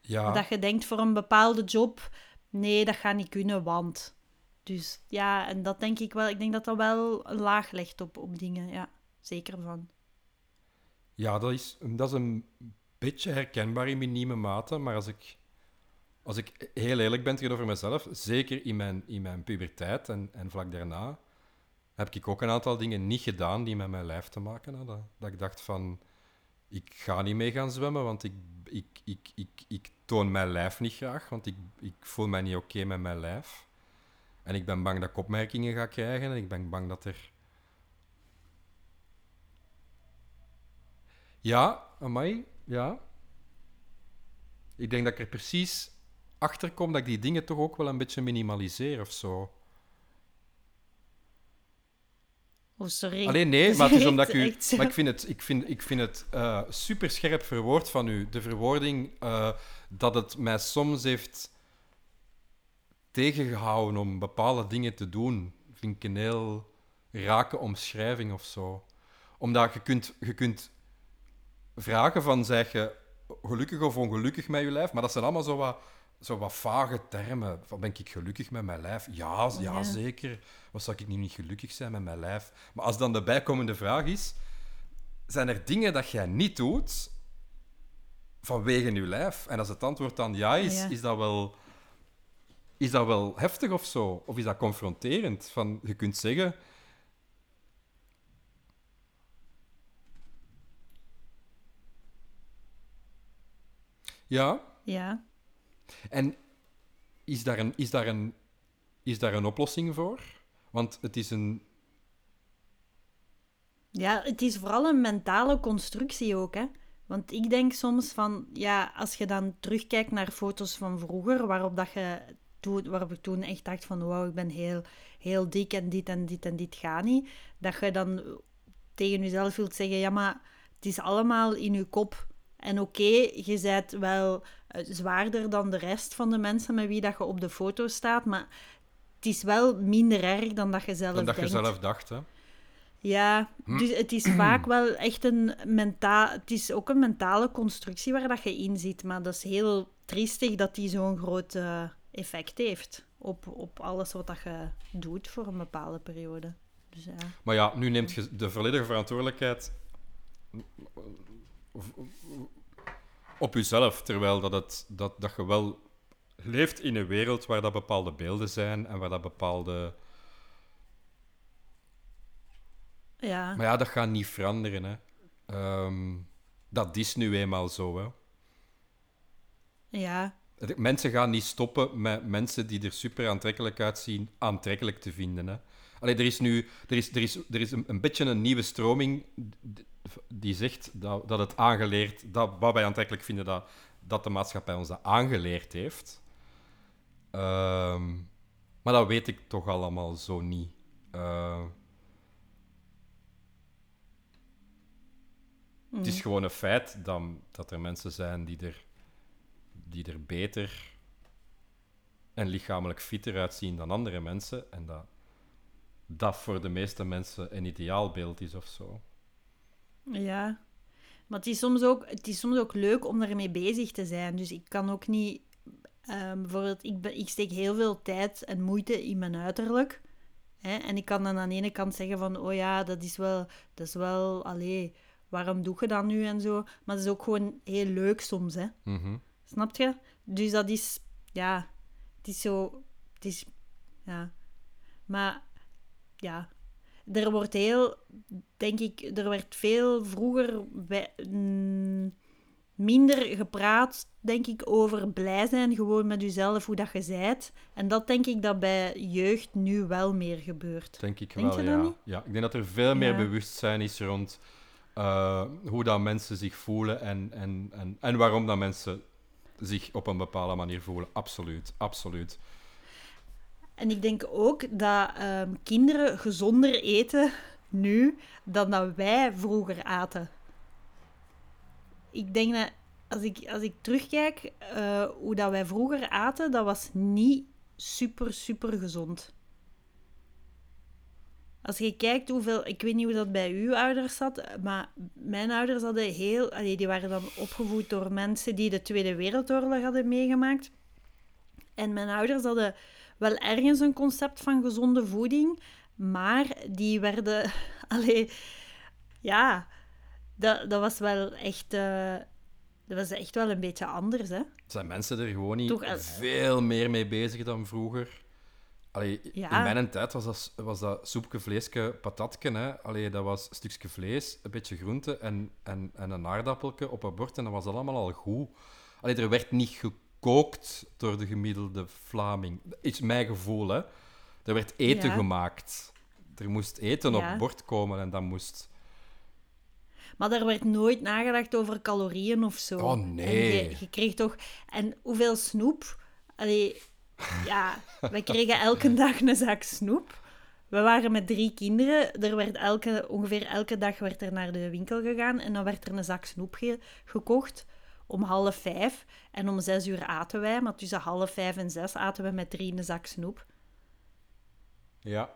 Ja. Dat je denkt voor een bepaalde job, nee, dat gaat niet kunnen, want. Dus ja, en dat denk ik wel. Ik denk dat dat wel een laag legt op, op dingen, ja. Zeker van. Ja, dat is, dat is een beetje herkenbaar in minieme mate, maar als ik, als ik heel eerlijk ben tegenover mezelf, zeker in mijn, in mijn puberteit en, en vlak daarna, heb ik ook een aantal dingen niet gedaan die met mijn lijf te maken hadden. Dat ik dacht van, ik ga niet mee gaan zwemmen, want ik, ik, ik, ik, ik toon mijn lijf niet graag, want ik, ik voel mij niet oké met mijn lijf. En ik ben bang dat ik opmerkingen ga krijgen en ik ben bang dat er Ja, amai, ja. Ik denk dat ik er precies achter kom dat ik die dingen toch ook wel een beetje minimaliseer of zo. Oh, sorry. Alleen nee, maar het is omdat u... Maar ik vind het, ik vind, ik vind het eh, super scherp verwoord van u. De verwoording eh, dat het mij soms heeft tegengehouden om bepaalde dingen te doen, vind ik een heel rake omschrijving of zo. Omdat je kunt, je kunt vragen van, zeg je gelukkig of ongelukkig met je lijf? Maar dat zijn allemaal zo wat, zo wat vage termen. Van, ben ik gelukkig met mijn lijf? Ja, ja, Ja. zeker. Wat zou ik nu niet gelukkig zijn met mijn lijf? Maar als dan de bijkomende vraag is, zijn er dingen dat jij niet doet vanwege je lijf? En als het antwoord dan ja is, Ja. is dat wel... Is dat wel heftig of zo? Of is dat confronterend? Van, je kunt zeggen... Ja, Ja. en is daar een, is daar een, is daar een oplossing voor? Want het is een... ja, het is vooral een mentale constructie ook, hè. Want ik denk soms van, ja, als je dan terugkijkt naar foto's van vroeger, waarop, dat je toen, waarop ik toen echt dacht van, wauw, ik ben heel, heel dik en dit en dit en dit gaat niet. Dat je dan tegen jezelf wilt zeggen, ja, maar het is allemaal in je kop. En oké, je bent wel eh, zwaarder dan de rest van de mensen met wie dat je op de foto staat, maar het is wel minder erg dan dat je zelf Dan dat je zelf dacht, hè? Ja, dus het is vaak wel echt een mentaal... Het is ook een mentale constructie waar dat je in zit, maar dat is heel triestig dat die zo'n groot eh, effect heeft op, op alles wat dat je doet voor een bepaalde periode. Dus ja. Maar ja, nu neemt je de volledige verantwoordelijkheid op jezelf, terwijl dat, het, dat, dat je wel leeft in een wereld waar dat bepaalde beelden zijn en waar dat bepaalde... Ja, Maar ja, dat gaat niet veranderen, hè. Ehm, dat is nu eenmaal zo, hè. ja, Mensen gaan niet stoppen met mensen die er super aantrekkelijk uitzien, aantrekkelijk te vinden. Hè. Allee, er is nu er is, er is, er is een, een beetje een nieuwe stroming die zegt dat, dat het aangeleerd, dat wat wij aantrekkelijk vinden, dat, dat de maatschappij ons dat aangeleerd heeft. Ehm, maar dat weet ik toch allemaal zo niet. Eh, Het is gewoon een feit dat, dat er mensen zijn die er, die er beter en lichamelijk fitter uitzien dan andere mensen. En dat dat voor de meeste mensen een ideaalbeeld is of zo. Ja. Maar het is, soms ook, het is soms ook leuk om ermee bezig te zijn. Dus ik kan ook niet... ehm, bijvoorbeeld, ik, ik steek heel veel tijd en moeite in mijn uiterlijk. Hè? En ik kan dan aan de ene kant zeggen van... Oh ja, dat is wel... Dat is wel... Allee, waarom doe je dat nu en zo? Maar het is ook gewoon heel leuk soms, hè. Mhm. Snap je? Dus dat is... Ja, het is zo... Het is... Ja. Maar... Ja. Er wordt heel... Denk ik... Er werd veel vroeger... Bij, mm, minder gepraat, denk ik, over blij zijn, gewoon met jezelf, hoe dat je zijt. En dat denk ik dat bij jeugd nu wel meer gebeurt. Denk ik Denk wel, ja. niet? ja. Ik denk dat er veel meer Ja. bewustzijn is rond eh, hoe dat mensen zich voelen en, en, en, en waarom dat mensen zich op een bepaalde manier voelen. Absoluut, absoluut. En ik denk ook dat ehm, kinderen gezonder eten nu dan dat wij vroeger aten. Ik denk dat als ik, als ik terugkijk eh, hoe dat wij vroeger aten, dat was niet super, super gezond. Als je kijkt hoeveel, ik weet niet hoe dat bij uw ouders zat, maar mijn ouders hadden heel, allee, die waren dan opgevoed door mensen die de Tweede Wereldoorlog hadden meegemaakt. En mijn ouders hadden wel ergens een concept van gezonde voeding, maar die werden, allee, ja, dat, dat was wel echt, eh, dat was echt wel een beetje anders, hè? Zijn mensen er gewoon niet eh, veel meer mee bezig dan vroeger? Allee, Ja. In mijn tijd was dat, was dat soepje, vleesje, patatje. Hè? Allee, dat was een stukje vlees, een beetje groente en, en, en een aardappeltje op een bord. En dat was allemaal al goed. Allee, er werd niet gekookt door de gemiddelde Vlaming. Dat is mijn gevoel, hè. Er werd eten Ja. gemaakt. Er moest eten op Ja. bord komen en dat moest... Maar daar werd nooit nagedacht over calorieën of zo. Oh, En nee. je, je kreeg toch... En hoeveel snoep? Allee, ja, wij kregen elke dag een zak snoep. We waren met drie kinderen. Er werd elke, ongeveer elke dag werd er naar de winkel gegaan en dan werd er een zak snoep ge- gekocht om half vijf. En om zes uur aten wij, maar tussen half vijf en zes aten we met drie een zak snoep. Ja.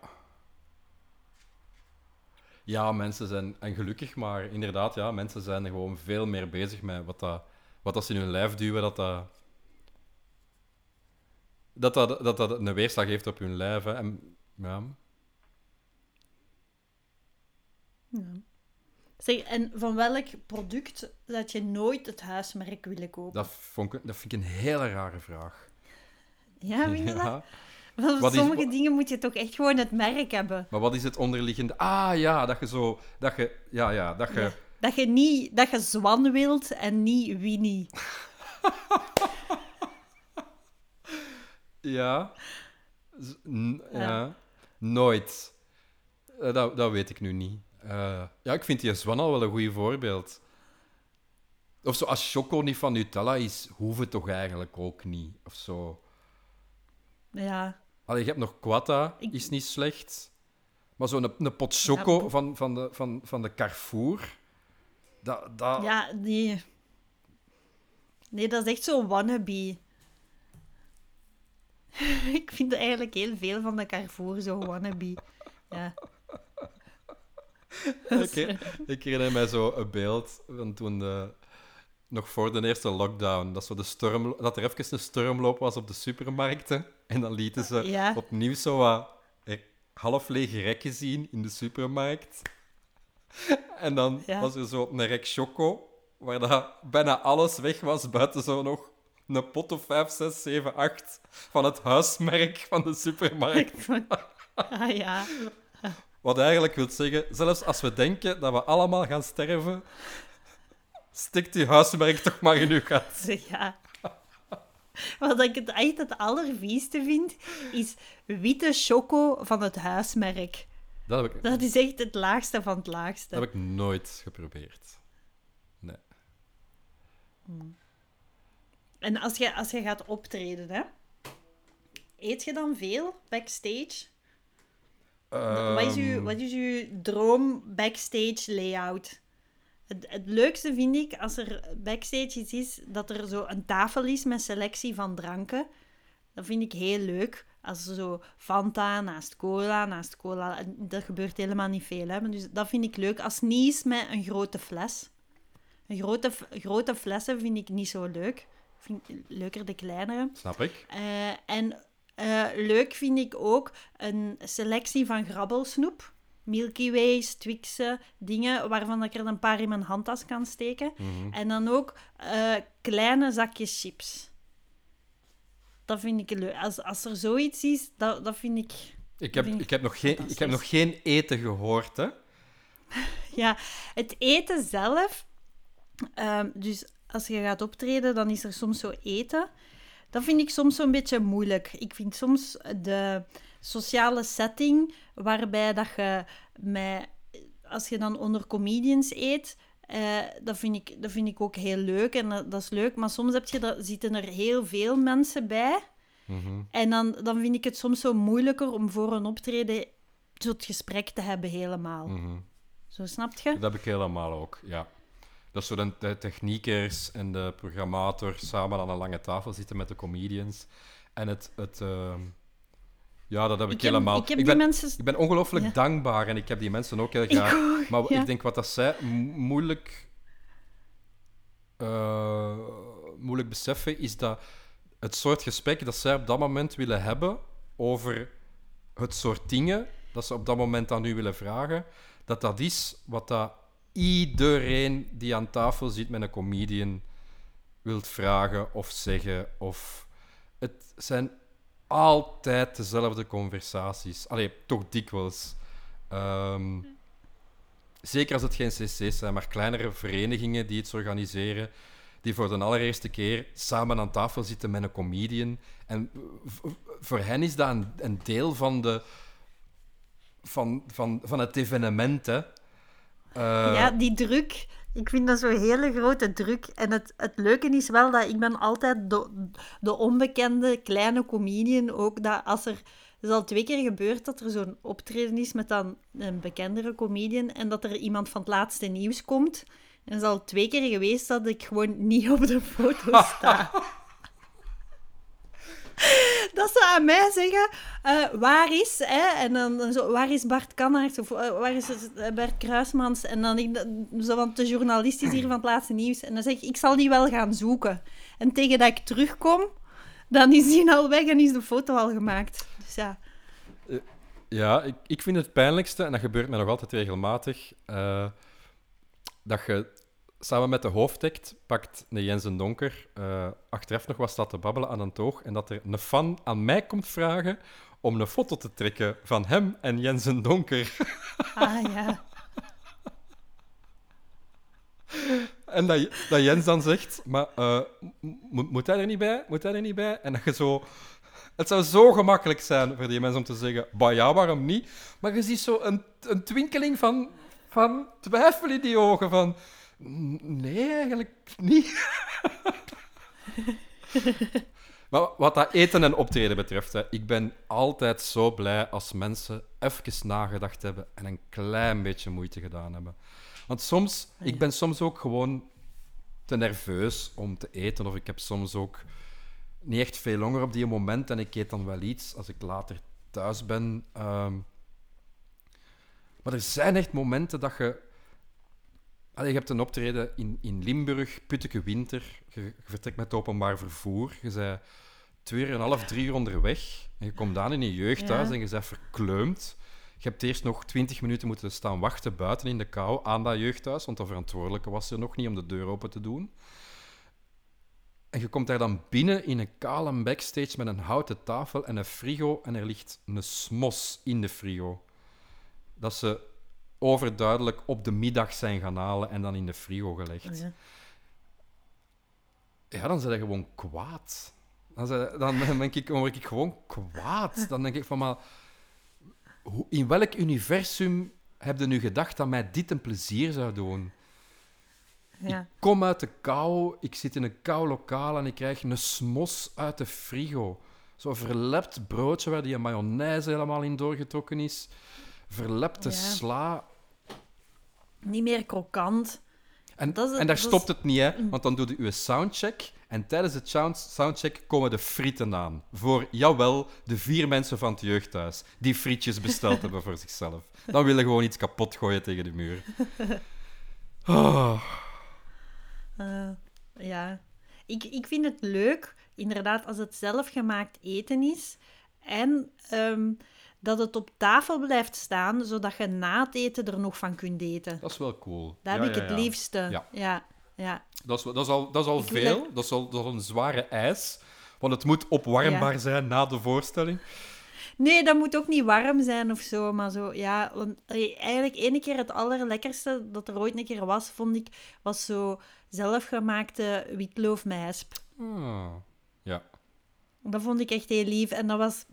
Ja, mensen zijn, en gelukkig maar, inderdaad, ja, mensen zijn er gewoon veel meer bezig met wat, dat, wat dat ze in hun lijf duwen, dat dat, dat, dat, dat, dat een weerslag heeft op hun lijf. Hè. En, ja. Zeg, en van welk product dat je nooit het huismerk willen kopen? dat, vond ik, dat vind ik een hele rare vraag. Ja, vind je dat? Want Wat is- sommige dingen moet je toch echt gewoon het merk hebben. Maar wat is het onderliggende? Ah ja, dat je zo, dat je, ja, ja, dat je, Ja. Dat je niet dat je Zwan wilt en niet Winnie. Ja. ja. Nooit. Eh, dat, dat weet ik nu niet. Eh, ja, ik vind die Zwan al wel een goed voorbeeld. Of zo, als choco niet van Nutella is, hoeft het toch eigenlijk ook niet. Of zo. Ja. Allee, je hebt nog Quatta, Ik- is niet slecht. Maar zo'n een pot choco van, van, de, van, van de Carrefour... Dat, dat... Ja, nee. Nee, dat is echt zo wannabe. ik vind eigenlijk heel veel van de Carrefour zo wannabe. Ja. Ik, ik herinner mij zo een beeld van toen de, nog voor de eerste lockdown, dat, zo de storm, dat er even een stormloop was op de supermarkten. En dan lieten ze Ja. opnieuw zo wat eh, half lege rekken zien in de supermarkt. En dan Ja. was er zo een rek choco, waar dat bijna alles weg was, buiten zo nog een pot of 5, 6, 7, 8 van het huismerk van de supermarkt. ah ja. Wat eigenlijk wil zeggen, zelfs als we denken dat we allemaal gaan sterven, stikt die huismerk toch maar in uw gat. Ja. Wat ik het echt het allervieste vind, is witte choco van het huismerk. Dat heb ik, Dat is echt het laagste van het laagste. dat heb ik nooit geprobeerd. Nee. En als je, als je gaat optreden, hè, eet je dan veel backstage? Wat, is uw, Ehm, wat is uw droom backstage layout? Het, het leukste vind ik als er backstage iets is dat er zo een tafel is met selectie van dranken. Dat vind ik heel leuk. Als er zo Fanta naast cola, naast cola. Dat gebeurt helemaal niet veel. Hè? Maar Dus dat vind ik leuk. Als het niet is met een grote fles. Een grote, grote flessen vind ik niet zo leuk. Ik vind leuker de kleinere. Snap ik. Eh, en eh, leuk vind ik ook een selectie van grabbelsnoep. Milky Ways, Twixen, dingen waarvan ik er een paar in mijn handtas kan steken. Mhm. En dan ook eh, kleine zakjes chips. Dat vind ik leuk. Als, als er zoiets is, dat, dat vind ik... Ik heb, ik ik, heb nog geen, ik heb nog geen eten gehoord, hè. Ja, het eten zelf... ehm, dus als je gaat optreden, dan is er soms zo eten. Dat vind ik soms zo'n beetje moeilijk. Ik vind soms de sociale setting waarbij dat je met, als je dan onder comedians eet, eh, dat, vind ik, dat vind ik ook heel leuk en dat, dat is leuk. Maar soms heb je, dat, zitten er heel veel mensen bij. Mhm. En dan, dan vind ik het soms zo moeilijker om voor een optreden het gesprek te hebben helemaal. Mhm. Zo snap je? Dat heb ik helemaal ook, ja. Dat zo de, de techniekers en de programmator samen aan een lange tafel zitten met de comedians. En het... het ehm, ja, dat heb ik, Ik heb- helemaal. ik heb ben, mensen- ik ben ongelooflijk Ja. dankbaar en ik heb die mensen ook heel Ik graag. ook, maar ja. ik denk wat dat zij mo- moeilijk, eh, moeilijk beseffen, is dat het soort gesprek dat zij op dat moment willen hebben over het soort dingen dat ze op dat moment aan u willen vragen, dat dat is wat dat iedereen die aan tafel zit met een comedian wilt vragen of zeggen. Of het zijn altijd dezelfde conversaties. Allee, toch dikwijls. Ehm, zeker als het geen cc's zijn, maar kleinere verenigingen die iets organiseren, die voor de allereerste keer samen aan tafel zitten met een comedian. En voor hen is dat een, een deel van, de, van, van, van het evenement. Hè. Eh, ja, die druk. Ik vind dat zo'n hele grote druk. En het, het leuke is wel dat ik ben altijd de, de onbekende kleine comedian. Ook dat als er... Het is al twee keer gebeurd dat er zo'n optreden is met dan een bekendere comedian en dat er iemand van het laatste nieuws komt. En het is al twee keer geweest dat ik gewoon niet op de foto sta. dat ze aan mij zeggen, eh, waar is, hè? En dan, zo, waar is Bart Kannaerts of eh, waar is eh, Bert Kruismans? En dan ik, zo van de journalist is hier van het laatste nieuws. En dan zeg ik, ik zal die wel gaan zoeken. En tegen dat ik terugkom, dan is die al weg en is de foto al gemaakt. Dus ja, Ja, ik, ik vind het pijnlijkste, en dat gebeurt mij nog altijd regelmatig, dat je samen met de hoofdact pakt een Jensen Donker eh, achteraf nog wat staat te babbelen aan een toog en dat er een fan aan mij komt vragen om een foto te trekken van hem en Jensen Donker. ah ja. En dat, dat Jens dan zegt, maar eh, mo- moet hij er niet bij? Moet hij er niet bij? En dat je zo... Het zou zo gemakkelijk zijn voor die mensen om te zeggen, bah ja, waarom niet? Maar je ziet zo een, een twinkeling van, van twijfel in die ogen, van... "N- Nee, eigenlijk niet. maar wat dat eten en optreden betreft, hè, ik ben altijd zo blij als mensen even nagedacht hebben en een klein beetje moeite gedaan hebben. Want soms, ik ben soms ook gewoon te nerveus om te eten, of ik heb soms ook niet echt veel honger op die moment en ik eet dan wel iets als ik later thuis ben. Ehm. maar er zijn echt momenten dat je. Allee, je hebt een optreden in, in Limburg, Putteke Winter. Je, je vertrekt met openbaar vervoer. Je bent twee uur en een half, drie uur onderweg. En je komt aan in je jeugdhuis Ja. en je bent verkleumd. Je hebt eerst nog twintig minuten moeten staan wachten buiten in de kou aan dat jeugdhuis, want de verantwoordelijke was er nog niet om de deur open te doen. En je komt daar dan binnen in een kale backstage met een houten tafel en een frigo en er ligt een smos in de frigo. Dat ze overduidelijk op de middag zijn gaan halen en dan in de frigo gelegd. Oh ja. Ja, dan zijn je gewoon kwaad. Dan, dan denk ik, dan word ik gewoon kwaad. Dan denk ik van, maar hoe- in welk universum heb je nu gedacht dat mij dit een plezier zou doen? Ja. Ik kom uit de kou, ik zit in een kou lokaal en ik krijg een smos uit de frigo. Zo'n verlept broodje waar die mayonaise helemaal in doorgetrokken is. Verlepte Ja. sla. Niet meer krokant. En, Dat is het- en daar dat is- stopt het niet, hè? Want dan doe je je soundcheck. En tijdens de sound- soundcheck komen de frieten aan. Voor, jawel, de vier mensen van het jeugdhuis. Die frietjes besteld hebben voor zichzelf. Dan willen gewoon iets kapot gooien tegen de muur. Oh. Eh, ja. Ik, ik vind het leuk, inderdaad, als het zelfgemaakt eten is. En ehm, dat het op tafel blijft staan, zodat je na het eten er nog van kunt eten. Dat is wel cool. Dat Ja, heb ik ja, het ja. liefste. Ja. ja. Dat is, dat is al, dat is al Ik veel. Dat is al, dat is een zware eis. Want het moet opwarmbaar zijn na de voorstelling. Nee, dat moet ook niet warm zijn of zo, maar zo, ja. Want eigenlijk ene keer het allerlekkerste dat er ooit een keer was, vond ik, was zo zelfgemaakte witloof met hesp. Ah, ja. Dat vond ik echt heel lief. En dat was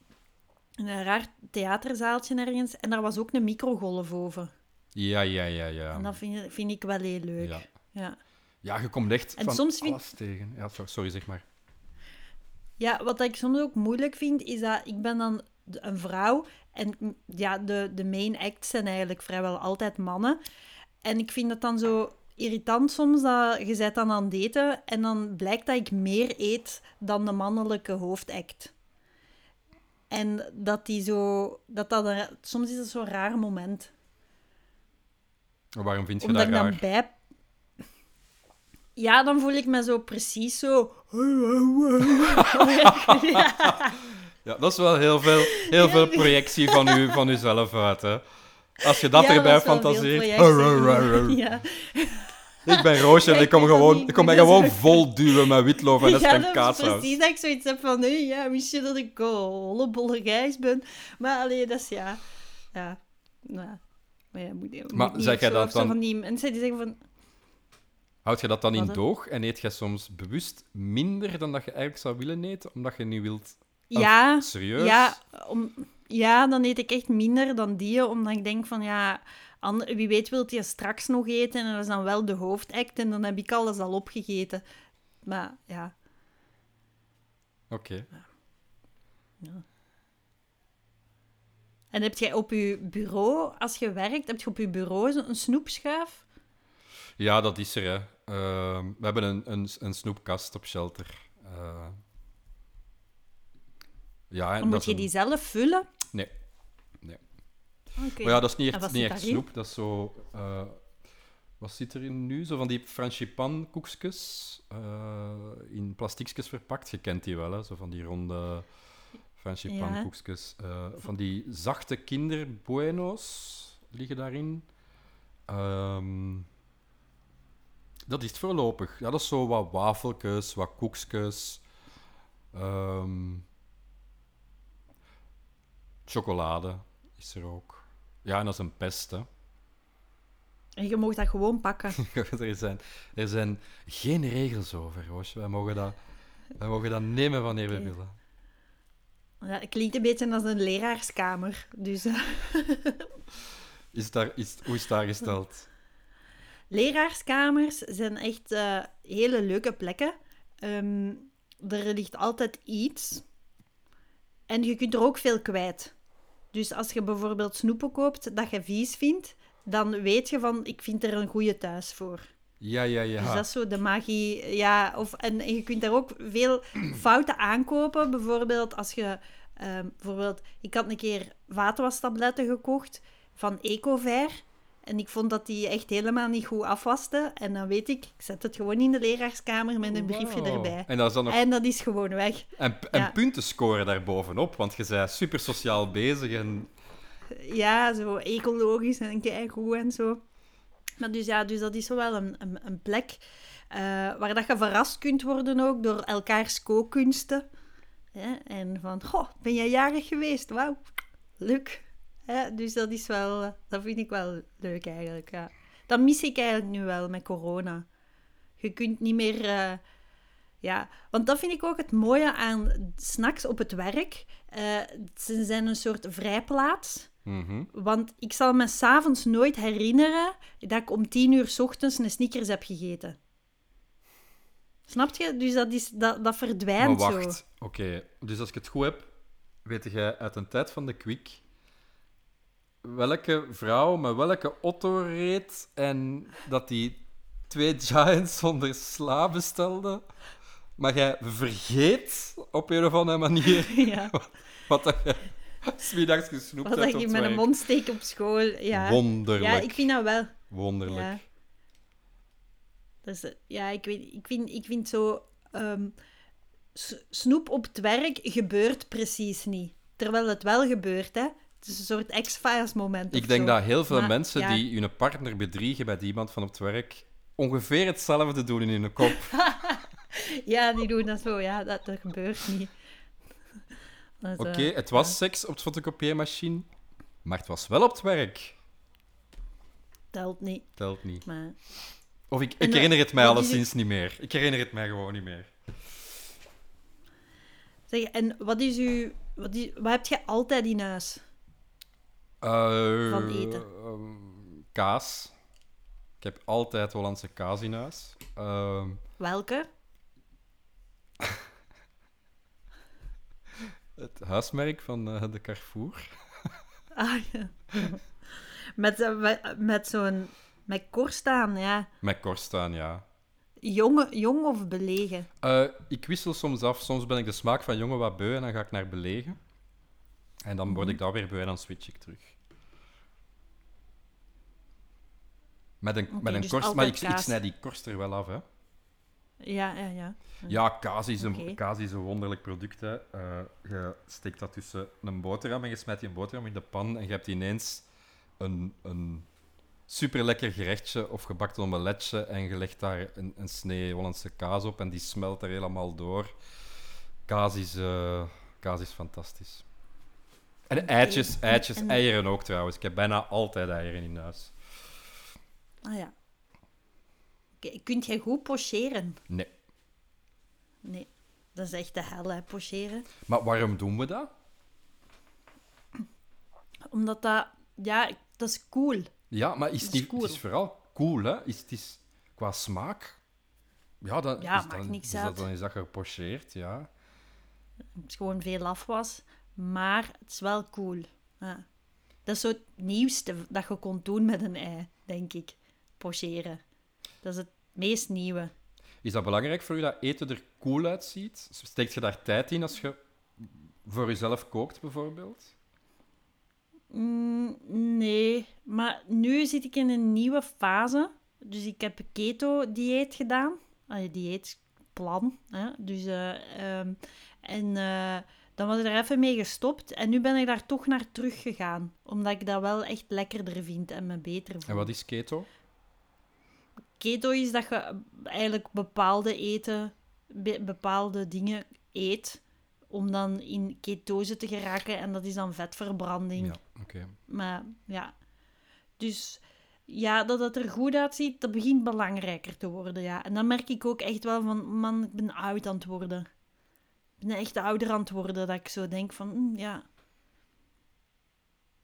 in een raar theaterzaaltje ergens. En daar was ook een microgolf over. Ja, ja, ja, ja. En dat vind, vind ik wel heel leuk. Ja. Ja. Ja, je komt echt En van soms vind- alles tegen. Ja, so- sorry, zeg maar. Ja, wat ik soms ook moeilijk vind, is dat ik ben dan een vrouw en ja, de, de main acts zijn eigenlijk vrijwel altijd mannen. En ik vind het dan zo irritant soms dat je bent dan aan het daten en dan blijkt dat ik meer eet dan de mannelijke hoofdact. En dat die zo... Dat dat een- soms is dat zo'n raar moment. Waarom vind je Omdat dat ik raar? dan bij... Ja, dan voel ik me zo precies zo... ja. Ja, dat is wel heel veel, heel veel projectie van, u, van uzelf uit, hè. Als je dat Ja, erbij fantaseert. Ja. Ik ben Roosje en ik kom, gewoon, ik kom mij gewoon vol duwen met witloof en dat is kaassaus. precies dat ik zoiets heb van, nee, ja, je dat ik hollebolle gijs ben? Maar alleen, dat is ja... Ja, nou, maar ja, moet, moet Maar niet zeg jij dat dan- Van die mensen die zeggen van... Houd je dat dan in Wat, doog en eet je soms bewust minder dan dat je eigenlijk zou willen eten, omdat je niet wilt... Ja, serieus? ja, om, ja, dan eet ik echt minder dan die, omdat ik denk van, ja... ander- wie weet wilt je straks nog eten en dat is dan wel de hoofdact en dan heb ik alles al opgegeten. Maar ja, Oké. En heb jij op je bureau, als je werkt, heb je op je bureau zo'n snoepschuif? Ja, dat is er, hè. Ehm, we hebben een, een, een snoepkast op shelter. Eh, ja, en moet je een- die zelf vullen? Nee. Oké. Maar ja, dat is niet echt, niet echt snoep. Dat is zo... eh, wat zit erin nu? Zo van die frangipan koekjes eh, in plastiekjes verpakt. Je kent die wel, hè? Zo van die ronde frangipan Ja. koekjes. Eh, van die zachte kinderbueno's liggen daarin. Ehm, dat is het voorlopig. Ja, dat is zo wat wafeltjes, wat koekjes. Ehm, chocolade is er ook. Ja, en dat is een pest, hè. En je mag dat gewoon pakken. er, zijn, er zijn geen regels over, Roosje. Wij mogen dat, wij mogen dat nemen wanneer we willen. Ja, het klinkt een beetje als een leraarskamer. Dus eh, Is daar, is, hoe is het daar gesteld? leraarskamers zijn echt eh, hele leuke plekken. Ehm, er ligt altijd iets. En je kunt er ook veel kwijt. Dus als je bijvoorbeeld snoepen koopt dat je vies vindt, dan weet je van, ik vind er een goede thuis voor. Ja, ja, ja. Dus dat is zo de magie. Ja, of, en, en je kunt daar ook veel fouten aankopen. Bijvoorbeeld als je... ehm, bijvoorbeeld, ik had een keer vaatwastabletten gekocht van Ecover. En ik vond dat die echt helemaal niet goed afwaste. En dan weet ik, ik zet het gewoon in de leraarskamer met een briefje erbij. En, dat is dan nog, En dat is gewoon weg. en, en ja. punten scoren daarbovenop, want je bent super sociaal bezig. En, Ja, zo ecologisch en keigoed en zo. Maar dus ja, dus dat is zo wel een, een, een plek eh, waar dat je verrast kunt worden ook door elkaars kookkunsten. Hè? En van, goh, ben jij jarig geweest? Wauw, leuk. Hè? Dus dat is wel, dat vind ik wel leuk eigenlijk, ja. Dat mis ik eigenlijk nu wel met corona. Je kunt niet meer... eh, ja, want dat vind ik ook het mooie aan snacks op het werk. Eh, ze zijn een soort vrijplaats. Mhm. Want ik zal me s'avonds nooit herinneren dat ik om tien uur s ochtends een Snickers heb gegeten. Snap je? Dus dat, is, dat, dat Maar verdwijnt wacht, zo. oké. Dus als ik het goed heb, weet jij uit een tijd van de Quick welke vrouw met welke Otto reed en dat die twee Giants zonder sla bestelde? Maar jij vergeet op een of andere manier Ja, wat dat je smiddags gesnoept wat hebt ik op in het mijn werk. mond steek op school. Ja, Wonderlijk. ja ik vind dat wel. Wonderlijk. Ja. Dus, ja, ik, weet, ik, vind, ik vind zo... ehm, snoep op het werk gebeurt precies niet. Terwijl het wel gebeurt, hè. Het is een soort X-Files moment Ik denk zo. dat heel veel Maar, mensen ja. die hun partner bedriegen bij iemand van op het werk ongeveer hetzelfde doen in hun kop. Ja, die doen dat zo. Ja, dat, dat gebeurt niet. Oké, eh, het was seks op de fotocopieermachine, maar het was wel op het werk. Telt niet, Telt niet. maar... Of ik, ik eh, herinner het mij alleszins niet meer. Ik herinner het mij gewoon niet meer. Zeg, en wat is uw... Wat, is, wat heb je altijd in huis? Eh, Van eten. ehm, kaas. Ik heb altijd Hollandse kaas in huis. Ehm, Welke? het huismerk van eh, de Carrefour. Ah, ja. met eh, met, zo'n... Met korst aan, ja. Met korst staan, ja. Jong, jong of belegen? Ik wissel soms af. Soms ben ik de smaak van jongen wat beu en dan ga ik naar belegen. En dan word ik Mhm. dat weer beu en dan switch ik terug. Met een, met een dus korst, maar ik, ik kaas. snij die korst er wel af, hè. Ja, ja, ja. Ja, kaas is een, kaas is een wonderlijk product. Hè. Eh, je steekt dat tussen een boterham en je smijt die boterham in de pan en je hebt ineens een, een super lekker gerechtje of gebakt omeletje en je legt daar een, een snee Hollandse kaas op en die smelt er helemaal door. Kaas is, eh, kaas is fantastisch. En eitjes, eitjes, En- eieren ook trouwens. Ik heb bijna altijd eieren in huis. Ah ja. Kunt jij goed pocheren? Nee. Nee. Dat is echt de hel, hè, pocheren. Maar waarom doen we dat? Omdat dat... Ja, dat is cool. Ja, maar is is cool. het is vooral cool, hè? Is, het is qua smaak. Ja, dan, Ja, is dan, niks is dat, dan is dat gepocheerd, ja. Het is gewoon veel afwas. Maar het is wel cool. Ja. Dat is zo het nieuwste dat je kon doen met een ei, denk ik. Pocheren. Dat is het meest nieuwe. Is dat belangrijk voor u dat eten er cool uitziet? Steekt je daar tijd in als je voor jezelf kookt, bijvoorbeeld? Mm, nee, maar nu zit ik in een nieuwe fase. Dus ik heb een keto-dieet gedaan. Allee, dieetplan. Hè? Dus, eh, ehm, en eh, dan was ik er even mee gestopt. En nu ben ik daar toch naar teruggegaan. Omdat ik dat wel echt lekkerder vind en me beter voel. En wat is keto? Keto is dat je eigenlijk bepaalde eten, be- bepaalde dingen eet. Om dan in ketose te geraken. En dat is dan vetverbranding. Ja, oké. Maar ja, dus ja, dat het er goed uitziet, dat begint belangrijker te worden. Ja. En dan merk ik ook echt wel van, man, ik ben oud aan het worden. Ben echt ouder aan het worden, dat ik zo denk van, hm, ja.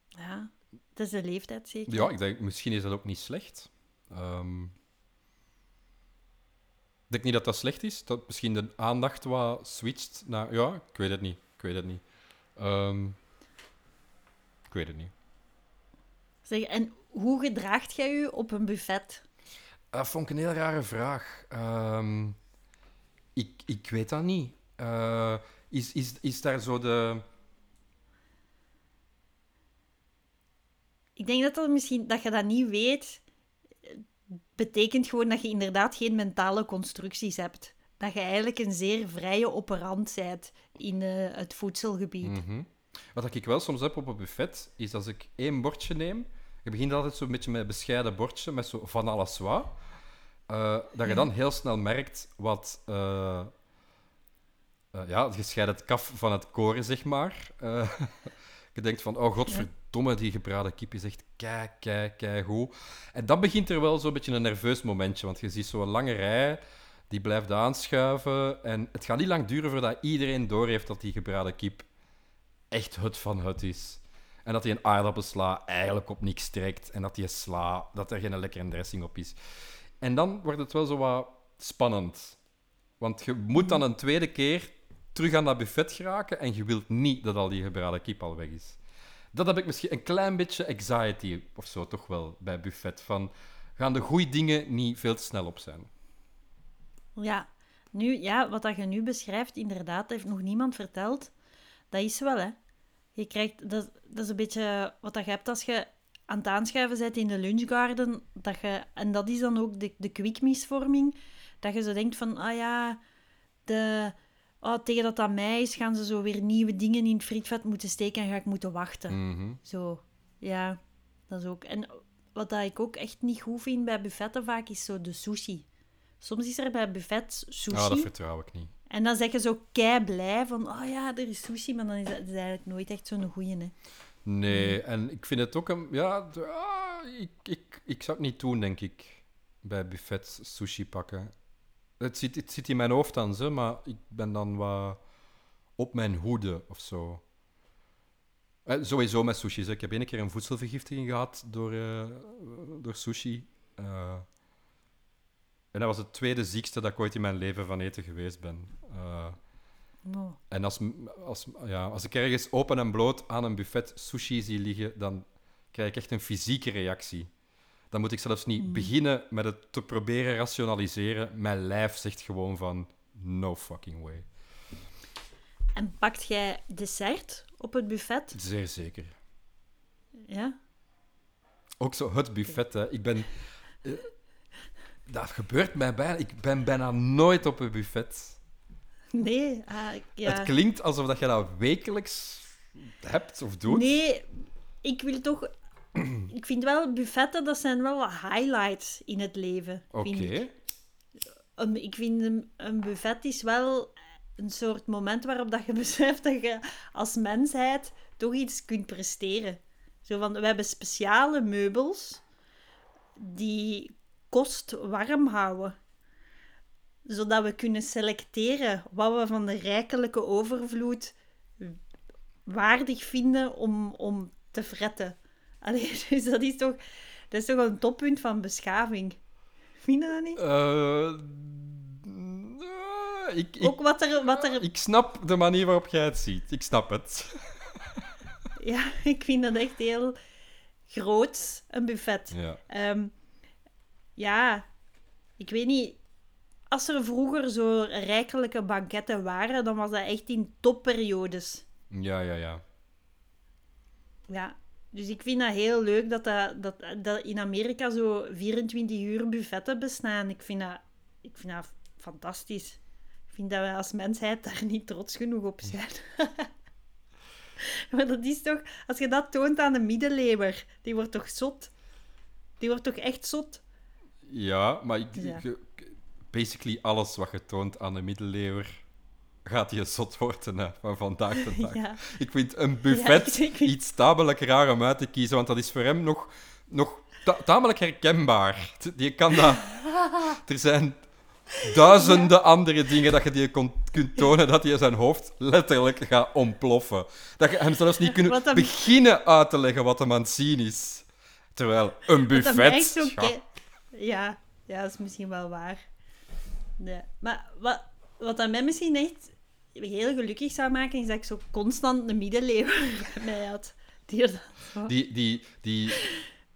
Ja, dat is de leeftijd zeker. Ja, ik denk, misschien is dat ook niet slecht. Ehm, ik denk niet dat dat slecht is. Dat misschien de aandacht wat switcht naar... Ja, ik weet het niet. Ik weet het niet. Ehm, ik weet het niet. Zeg, en hoe gedraagt jij je op een buffet? Dat vond ik een heel rare vraag. Ehm, ik, ik weet dat niet. Eh, is, is, is daar zo de... Ik denk dat dat misschien, dat je dat niet weet, betekent gewoon dat je inderdaad geen mentale constructies hebt. Dat je eigenlijk een zeer vrije operant bent in eh, het voedselgebied. Mhm. Wat ik wel soms heb op een buffet, is als ik één bordje neem... Je begint altijd zo'n beetje met een bescheiden bordje, met zo van alles wat. eh, dat je dan heel snel merkt wat... ja, je scheidt het kaf van het koren, zeg maar. Eh, je denkt van, oh godverdomme, die gebraden kip is echt kei, kei, kei goed. En dan begint er wel zo'n beetje een nerveus momentje, want je ziet zo'n lange rij, die blijft aanschuiven. En het gaat niet lang duren voordat iedereen doorheeft dat die gebraden kip echt het van het is. En dat die een aardappelsla eigenlijk op niks trekt. En dat die sla, dat er geen lekkere dressing op is. En dan wordt het wel zo wat spannend. Want je moet dan een tweede keer terug aan dat buffet geraken en je wilt niet dat al die gebraden kip al weg is. Dat heb ik misschien een klein beetje anxiety of zo toch wel bij buffet. Van, gaan de goede dingen niet veel te snel op zijn? Ja, nu, ja, wat dat je nu beschrijft, inderdaad, heeft nog niemand verteld. Dat is wel, hè. Je krijgt, dat, dat is een beetje wat dat je hebt als je aan het aanschuiven bent in de lunchgarden. Dat je, en dat is dan ook de, de kwikmisvorming. Dat je zo denkt van, ah ja, de, oh, tegen dat dat mei is, gaan ze zo weer nieuwe dingen in het frietvet moeten steken en ga ik moeten wachten. Mhm. Zo, ja, dat is ook. En wat dat ik ook echt niet goed vind bij buffetten vaak, is zo de sushi. Soms is er bij buffets sushi. Ah, dat vertrouw ik niet. En dan zeg je zo kei blij van, oh ja, er is sushi, maar dan is dat, is eigenlijk nooit echt zo'n goeie, hè. Nee, en ik vind het ook een... Ja, ah, ik, ik, ik zou het niet doen, denk ik, bij buffets sushi pakken. Het zit, het zit in mijn hoofd dan, zo, maar ik ben dan wat op mijn hoede of zo. Eh, sowieso met sushi. Ik heb één keer een voedselvergiftiging gehad door, eh, door sushi. Eh, en dat was het tweede ziekste dat ik ooit in mijn leven van eten geweest ben. Eh, en als, als, ja, als ik ergens open en bloot aan een buffet sushi zie liggen, dan krijg ik echt een fysieke reactie. Dan moet ik zelfs niet beginnen met het te proberen rationaliseren. Mijn lijf zegt gewoon van, no fucking way. En pakt jij dessert op het buffet? Zeer zeker. Ja? Ook zo het buffet, hè. Ik ben... eh, dat gebeurt mij bijna... Ik ben bijna nooit op een buffet. Nee, ah, ja. Het klinkt alsof dat je dat wekelijks hebt of doet. Nee, ik wil toch... ik vind wel, buffetten, dat zijn wel highlights in het leven. Oké. vind ik. Vind een, een buffet is wel een soort moment waarop dat je beseft dat je als mensheid toch iets kunt presteren. Zo van, we hebben speciale meubels die kost warm houden. Zodat we kunnen selecteren wat we van de rijkelijke overvloed waardig vinden om, om te fretten. Allee, dus dat is toch, dat is toch een toppunt van beschaving. Vind je dat niet? Eh, eh, ik, ik, Ook wat er, wat er ik snap de manier waarop jij het ziet. Ik snap het. Ja, ik vind dat echt heel groot, een buffet. Ja. Ehm, ja, ik weet niet. Als er vroeger zo rijkelijke banketten waren, dan was dat echt in topperiodes. Ja, ja, ja. Ja, dus ik vind dat heel leuk dat, dat, dat, dat in Amerika zo 24 uur buffetten bestaan. Ik vind dat, ik vind dat fantastisch. Ik vind dat wij als mensheid daar niet trots genoeg op zijn. maar dat is toch, als je dat toont aan de middeleeuwer, die wordt toch zot? Die wordt toch echt zot? Ja, maar ik, Ja. basically alles wat je toont aan de middeleeuwen gaat je zot worden hè, van vandaag de dag. Ja. Ik vind een buffet Ja, ik- ik- iets tamelijk raar om uit te kiezen, want dat is voor hem nog, nog ta- tamelijk herkenbaar. Je kan dat... Er zijn duizenden andere dingen dat je die kon, kunt tonen dat hij in zijn hoofd letterlijk gaat ontploffen. Dat je hem zelfs niet hem- beginnen uit te leggen wat hem aan het zien is. Terwijl een buffet... ja. ja, dat is misschien wel waar. Nee. Maar wat, wat dat mij misschien echt heel gelukkig zou maken, is dat ik zo constant een middeleeuwer bij mij had. Die zo- Die, die, die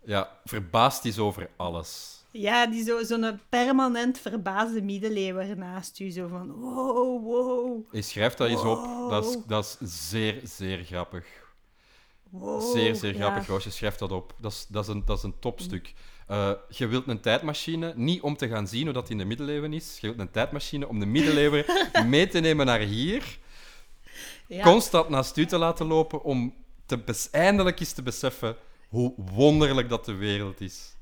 ja, verbaasd is over alles. Ja, die zo- zo'n permanent verbaasde middeleeuwer naast u. Zo van, wow, wow, Je schrijft dat eens op. Dat is, dat is zeer, zeer grappig. Wow. Zeer, zeer Ja. grappig, Roosje. Schrijf dat op. Dat is, dat is, een, dat is een topstuk. Eh, je wilt een tijdmachine, niet om te gaan zien hoe dat in de middeleeuwen is. Je wilt een tijdmachine om de middeleeuwen mee te nemen naar hier. Ja. Constant naast u te laten lopen om te eindelijk eens te beseffen hoe wonderlijk dat de wereld is.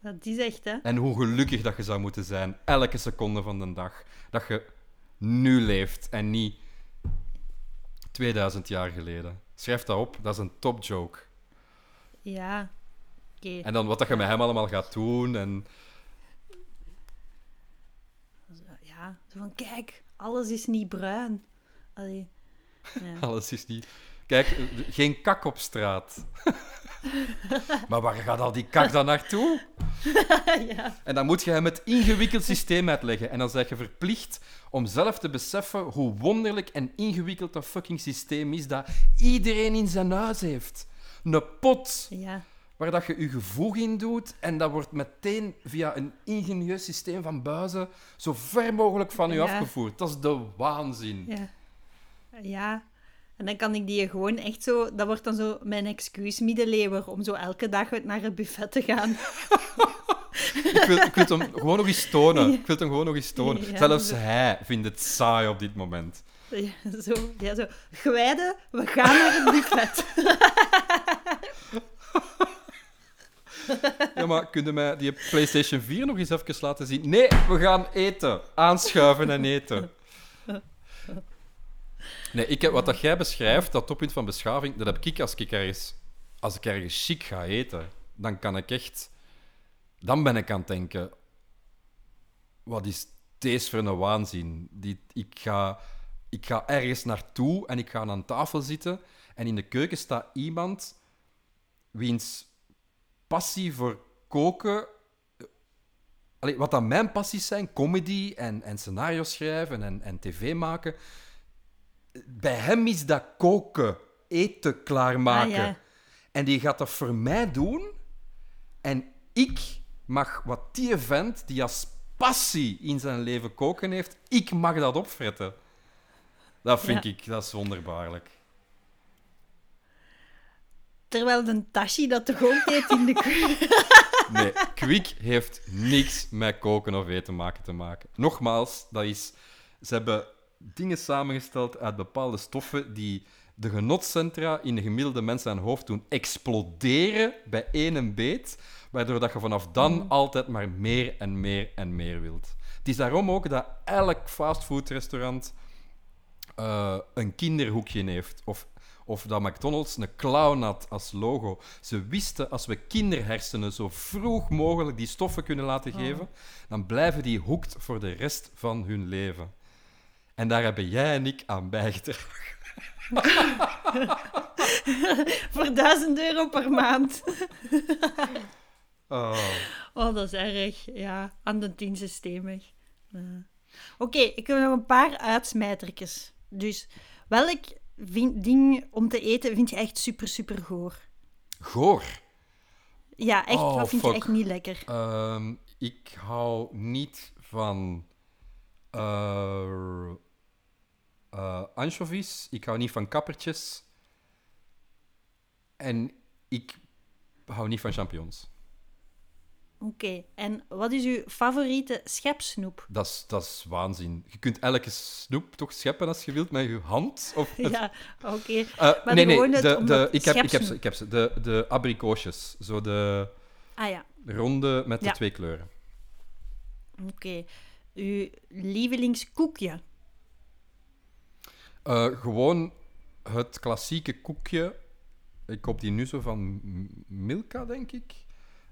Dat is echt, hè. En hoe gelukkig dat je zou moeten zijn, elke seconde van de dag. Dat je nu leeft en niet 2000 jaar geleden. Schrijf dat op, dat is een topjoke. Ja. Oké. En dan wat dat je met hem allemaal gaat doen. En Ja, zo van, kijk, alles is niet bruin. Allee. Ja. alles is niet. Kijk, geen kak op straat. maar waar gaat al die kak dan naartoe? ja. En dan moet je hem het ingewikkeld systeem uitleggen. En dan zeg je verplicht om zelf te beseffen hoe wonderlijk en ingewikkeld dat fucking systeem is dat iedereen in zijn huis heeft. Een pot Ja. waar dat je je gevoeg in doet en dat wordt meteen via een ingenieus systeem van buizen zo ver mogelijk van je Ja. afgevoerd. Dat is de waanzin. Ja. Ja. En dan kan ik die gewoon echt zo... Dat wordt dan zo mijn excuus middeleeuwer om zo elke dag naar het buffet te gaan. Ik, wil, ik wil hem gewoon nog eens tonen. Ik wil hem gewoon nog eens tonen. Ja, Zelfs zo- hij vindt het saai op dit moment. Ja, zo. Ja, zo. We gaan naar het buffet. Ja, maar kun je mij die PlayStation 4 nog eens even laten zien? Nee, we gaan eten. Aanschuiven en eten. Nee, ik heb, wat dat jij beschrijft, dat toppunt van beschaving, dat heb ik als ik ergens, als ik ergens chic ga eten. Dan kan ik echt... Dan ben ik aan het denken... Wat is deze voor een waanzin? Die, ik, ga, ik ga ergens naartoe en ik ga aan tafel zitten en in de keuken staat iemand wiens passie voor koken... Allee, wat dan mijn passies zijn, comedy en, en scenario schrijven en, en tv maken bij hem is dat koken, eten klaarmaken. Ah, ja. En die gaat dat voor mij doen. En ik mag wat die vent, die als passie in zijn leven koken heeft, ik mag dat opfretten. Dat vind Ja. ik, dat is wonderbaarlijk. Terwijl de Tashi dat toch ook deed in de keuken. Nee, Kwik heeft niks met koken of eten maken te maken. Nogmaals, dat is, ze hebben dingen samengesteld uit bepaalde stoffen die de genotcentra in de gemiddelde mens zijn hoofd doen exploderen bij één beet, waardoor dat je vanaf dan altijd maar meer en meer en meer wilt. Het is daarom ook dat elk fastfoodrestaurant eh, een kinderhoekje heeft. Of, of dat McDonald's een clown had als logo. Ze wisten, als we kinderhersenen zo vroeg mogelijk die stoffen kunnen laten geven, dan blijven die hoekt voor de rest van hun leven. En daar hebben jij en ik aan bijgedragen. Voor 1000 euro per maand. Oh. Oh, dat is erg. Ja, aan de tien systemig. Oké, ik heb nog een paar uitsmijtertjes. Dus, welk vin- ding om te eten vind je echt super, super goor? Goor. Ja, echt, Oh, wat vind fuck. je echt niet lekker? Ehm, ik hou niet van eh eh, anchovies. Ik hou niet van kappertjes. En ik hou niet van champignons. Oké, en wat is uw favoriete schepsnoep? Dat is, dat is waanzin. Je kunt elke snoep toch scheppen als je wilt met je hand? Of met- Ja, oké. Eh, Maar nee, nee, het de, de, ik, heb, ik, heb ze, ik heb ze. De, de abrikoosjes. Zo de Ah ja, ronde met de Ja. twee kleuren. oké. Uw lievelingskoekje? Eh, gewoon het klassieke koekje. Ik koop die nu zo van Milka, denk ik.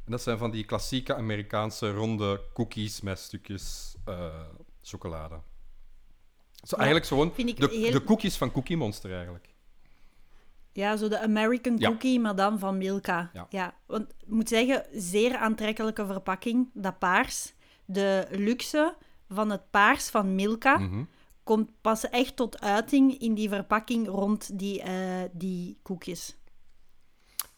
En dat zijn van die klassieke Amerikaanse ronde cookies met stukjes eh, chocolade. Zo, eigenlijk gewoon de, heel- de koekjes van Cookie Monster, eigenlijk. Ja, zo de American Ja. cookie, maar dan van Milka. Ja. want ik moet zeggen, zeer aantrekkelijke verpakking, dat paars. De luxe van het paars van Milka Mhm. Komt pas echt tot uiting in die verpakking rond die, eh, die koekjes.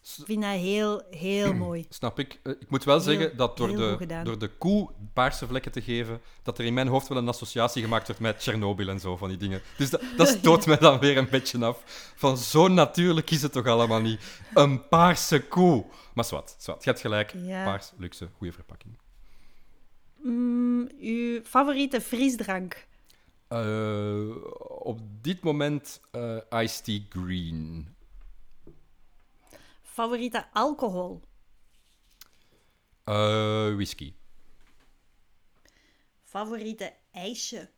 S- Ik vind dat heel, heel mooi. Snap ik. Eh, Ik moet wel Heel- zeggen dat door de, door de koe paarse vlekken te geven, dat er in mijn hoofd wel een associatie gemaakt wordt met Tsjernobyl en zo van die dingen. Dus dat, dat stoot mij dan weer een beetje af. Van zo natuurlijk is het toch allemaal niet. Een paarse koe. Maar zwart, zwart. Je hebt gelijk. Ja. Paars, luxe, goede verpakking. Mm, uw favoriete frisdrank? Eh, op dit moment eh Iced Tea Green. Favoriete alcohol? Eh, whisky. Favoriete ijsje?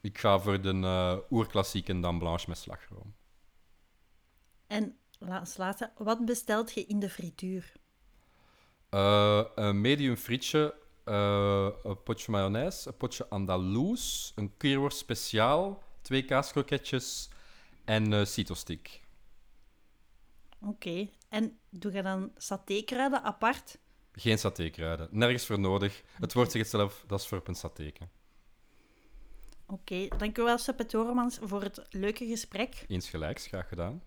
Ik ga voor de eh, oerklassieke Dame Blanche met slagroom. En als laatste, wat bestelt je in de frituur? Een medium frietje, eh, een potje mayonaise, een potje andaloes, een keerworst speciaal, twee kaaskroketjes en een cito-stick. Oké. En doe je dan satékruiden apart? Geen satékruiden, nergens voor nodig. Het woord zegt zelf, dat is voor op een satéken. Oké, dank u wel, Seppe Toremans, voor het leuke gesprek. Eens gelijks, graag gedaan.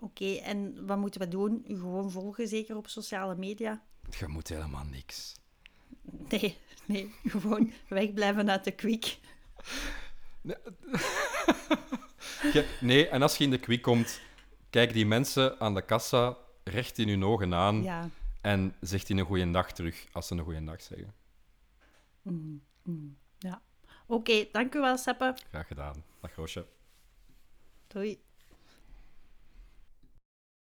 Oké, en wat moeten we doen? U gewoon volgen, zeker op sociale media? Je moet helemaal niks. Nee, nee, gewoon wegblijven uit de kwik. Je- nee, en als je in de kwik komt, kijk die mensen aan de kassa recht in hun ogen aan Ja. en zegt die een goeie dag terug als ze een goeie dag zeggen. ja. Oké, dank u wel, Seppe. Graag gedaan. Dag Roosje. Doei.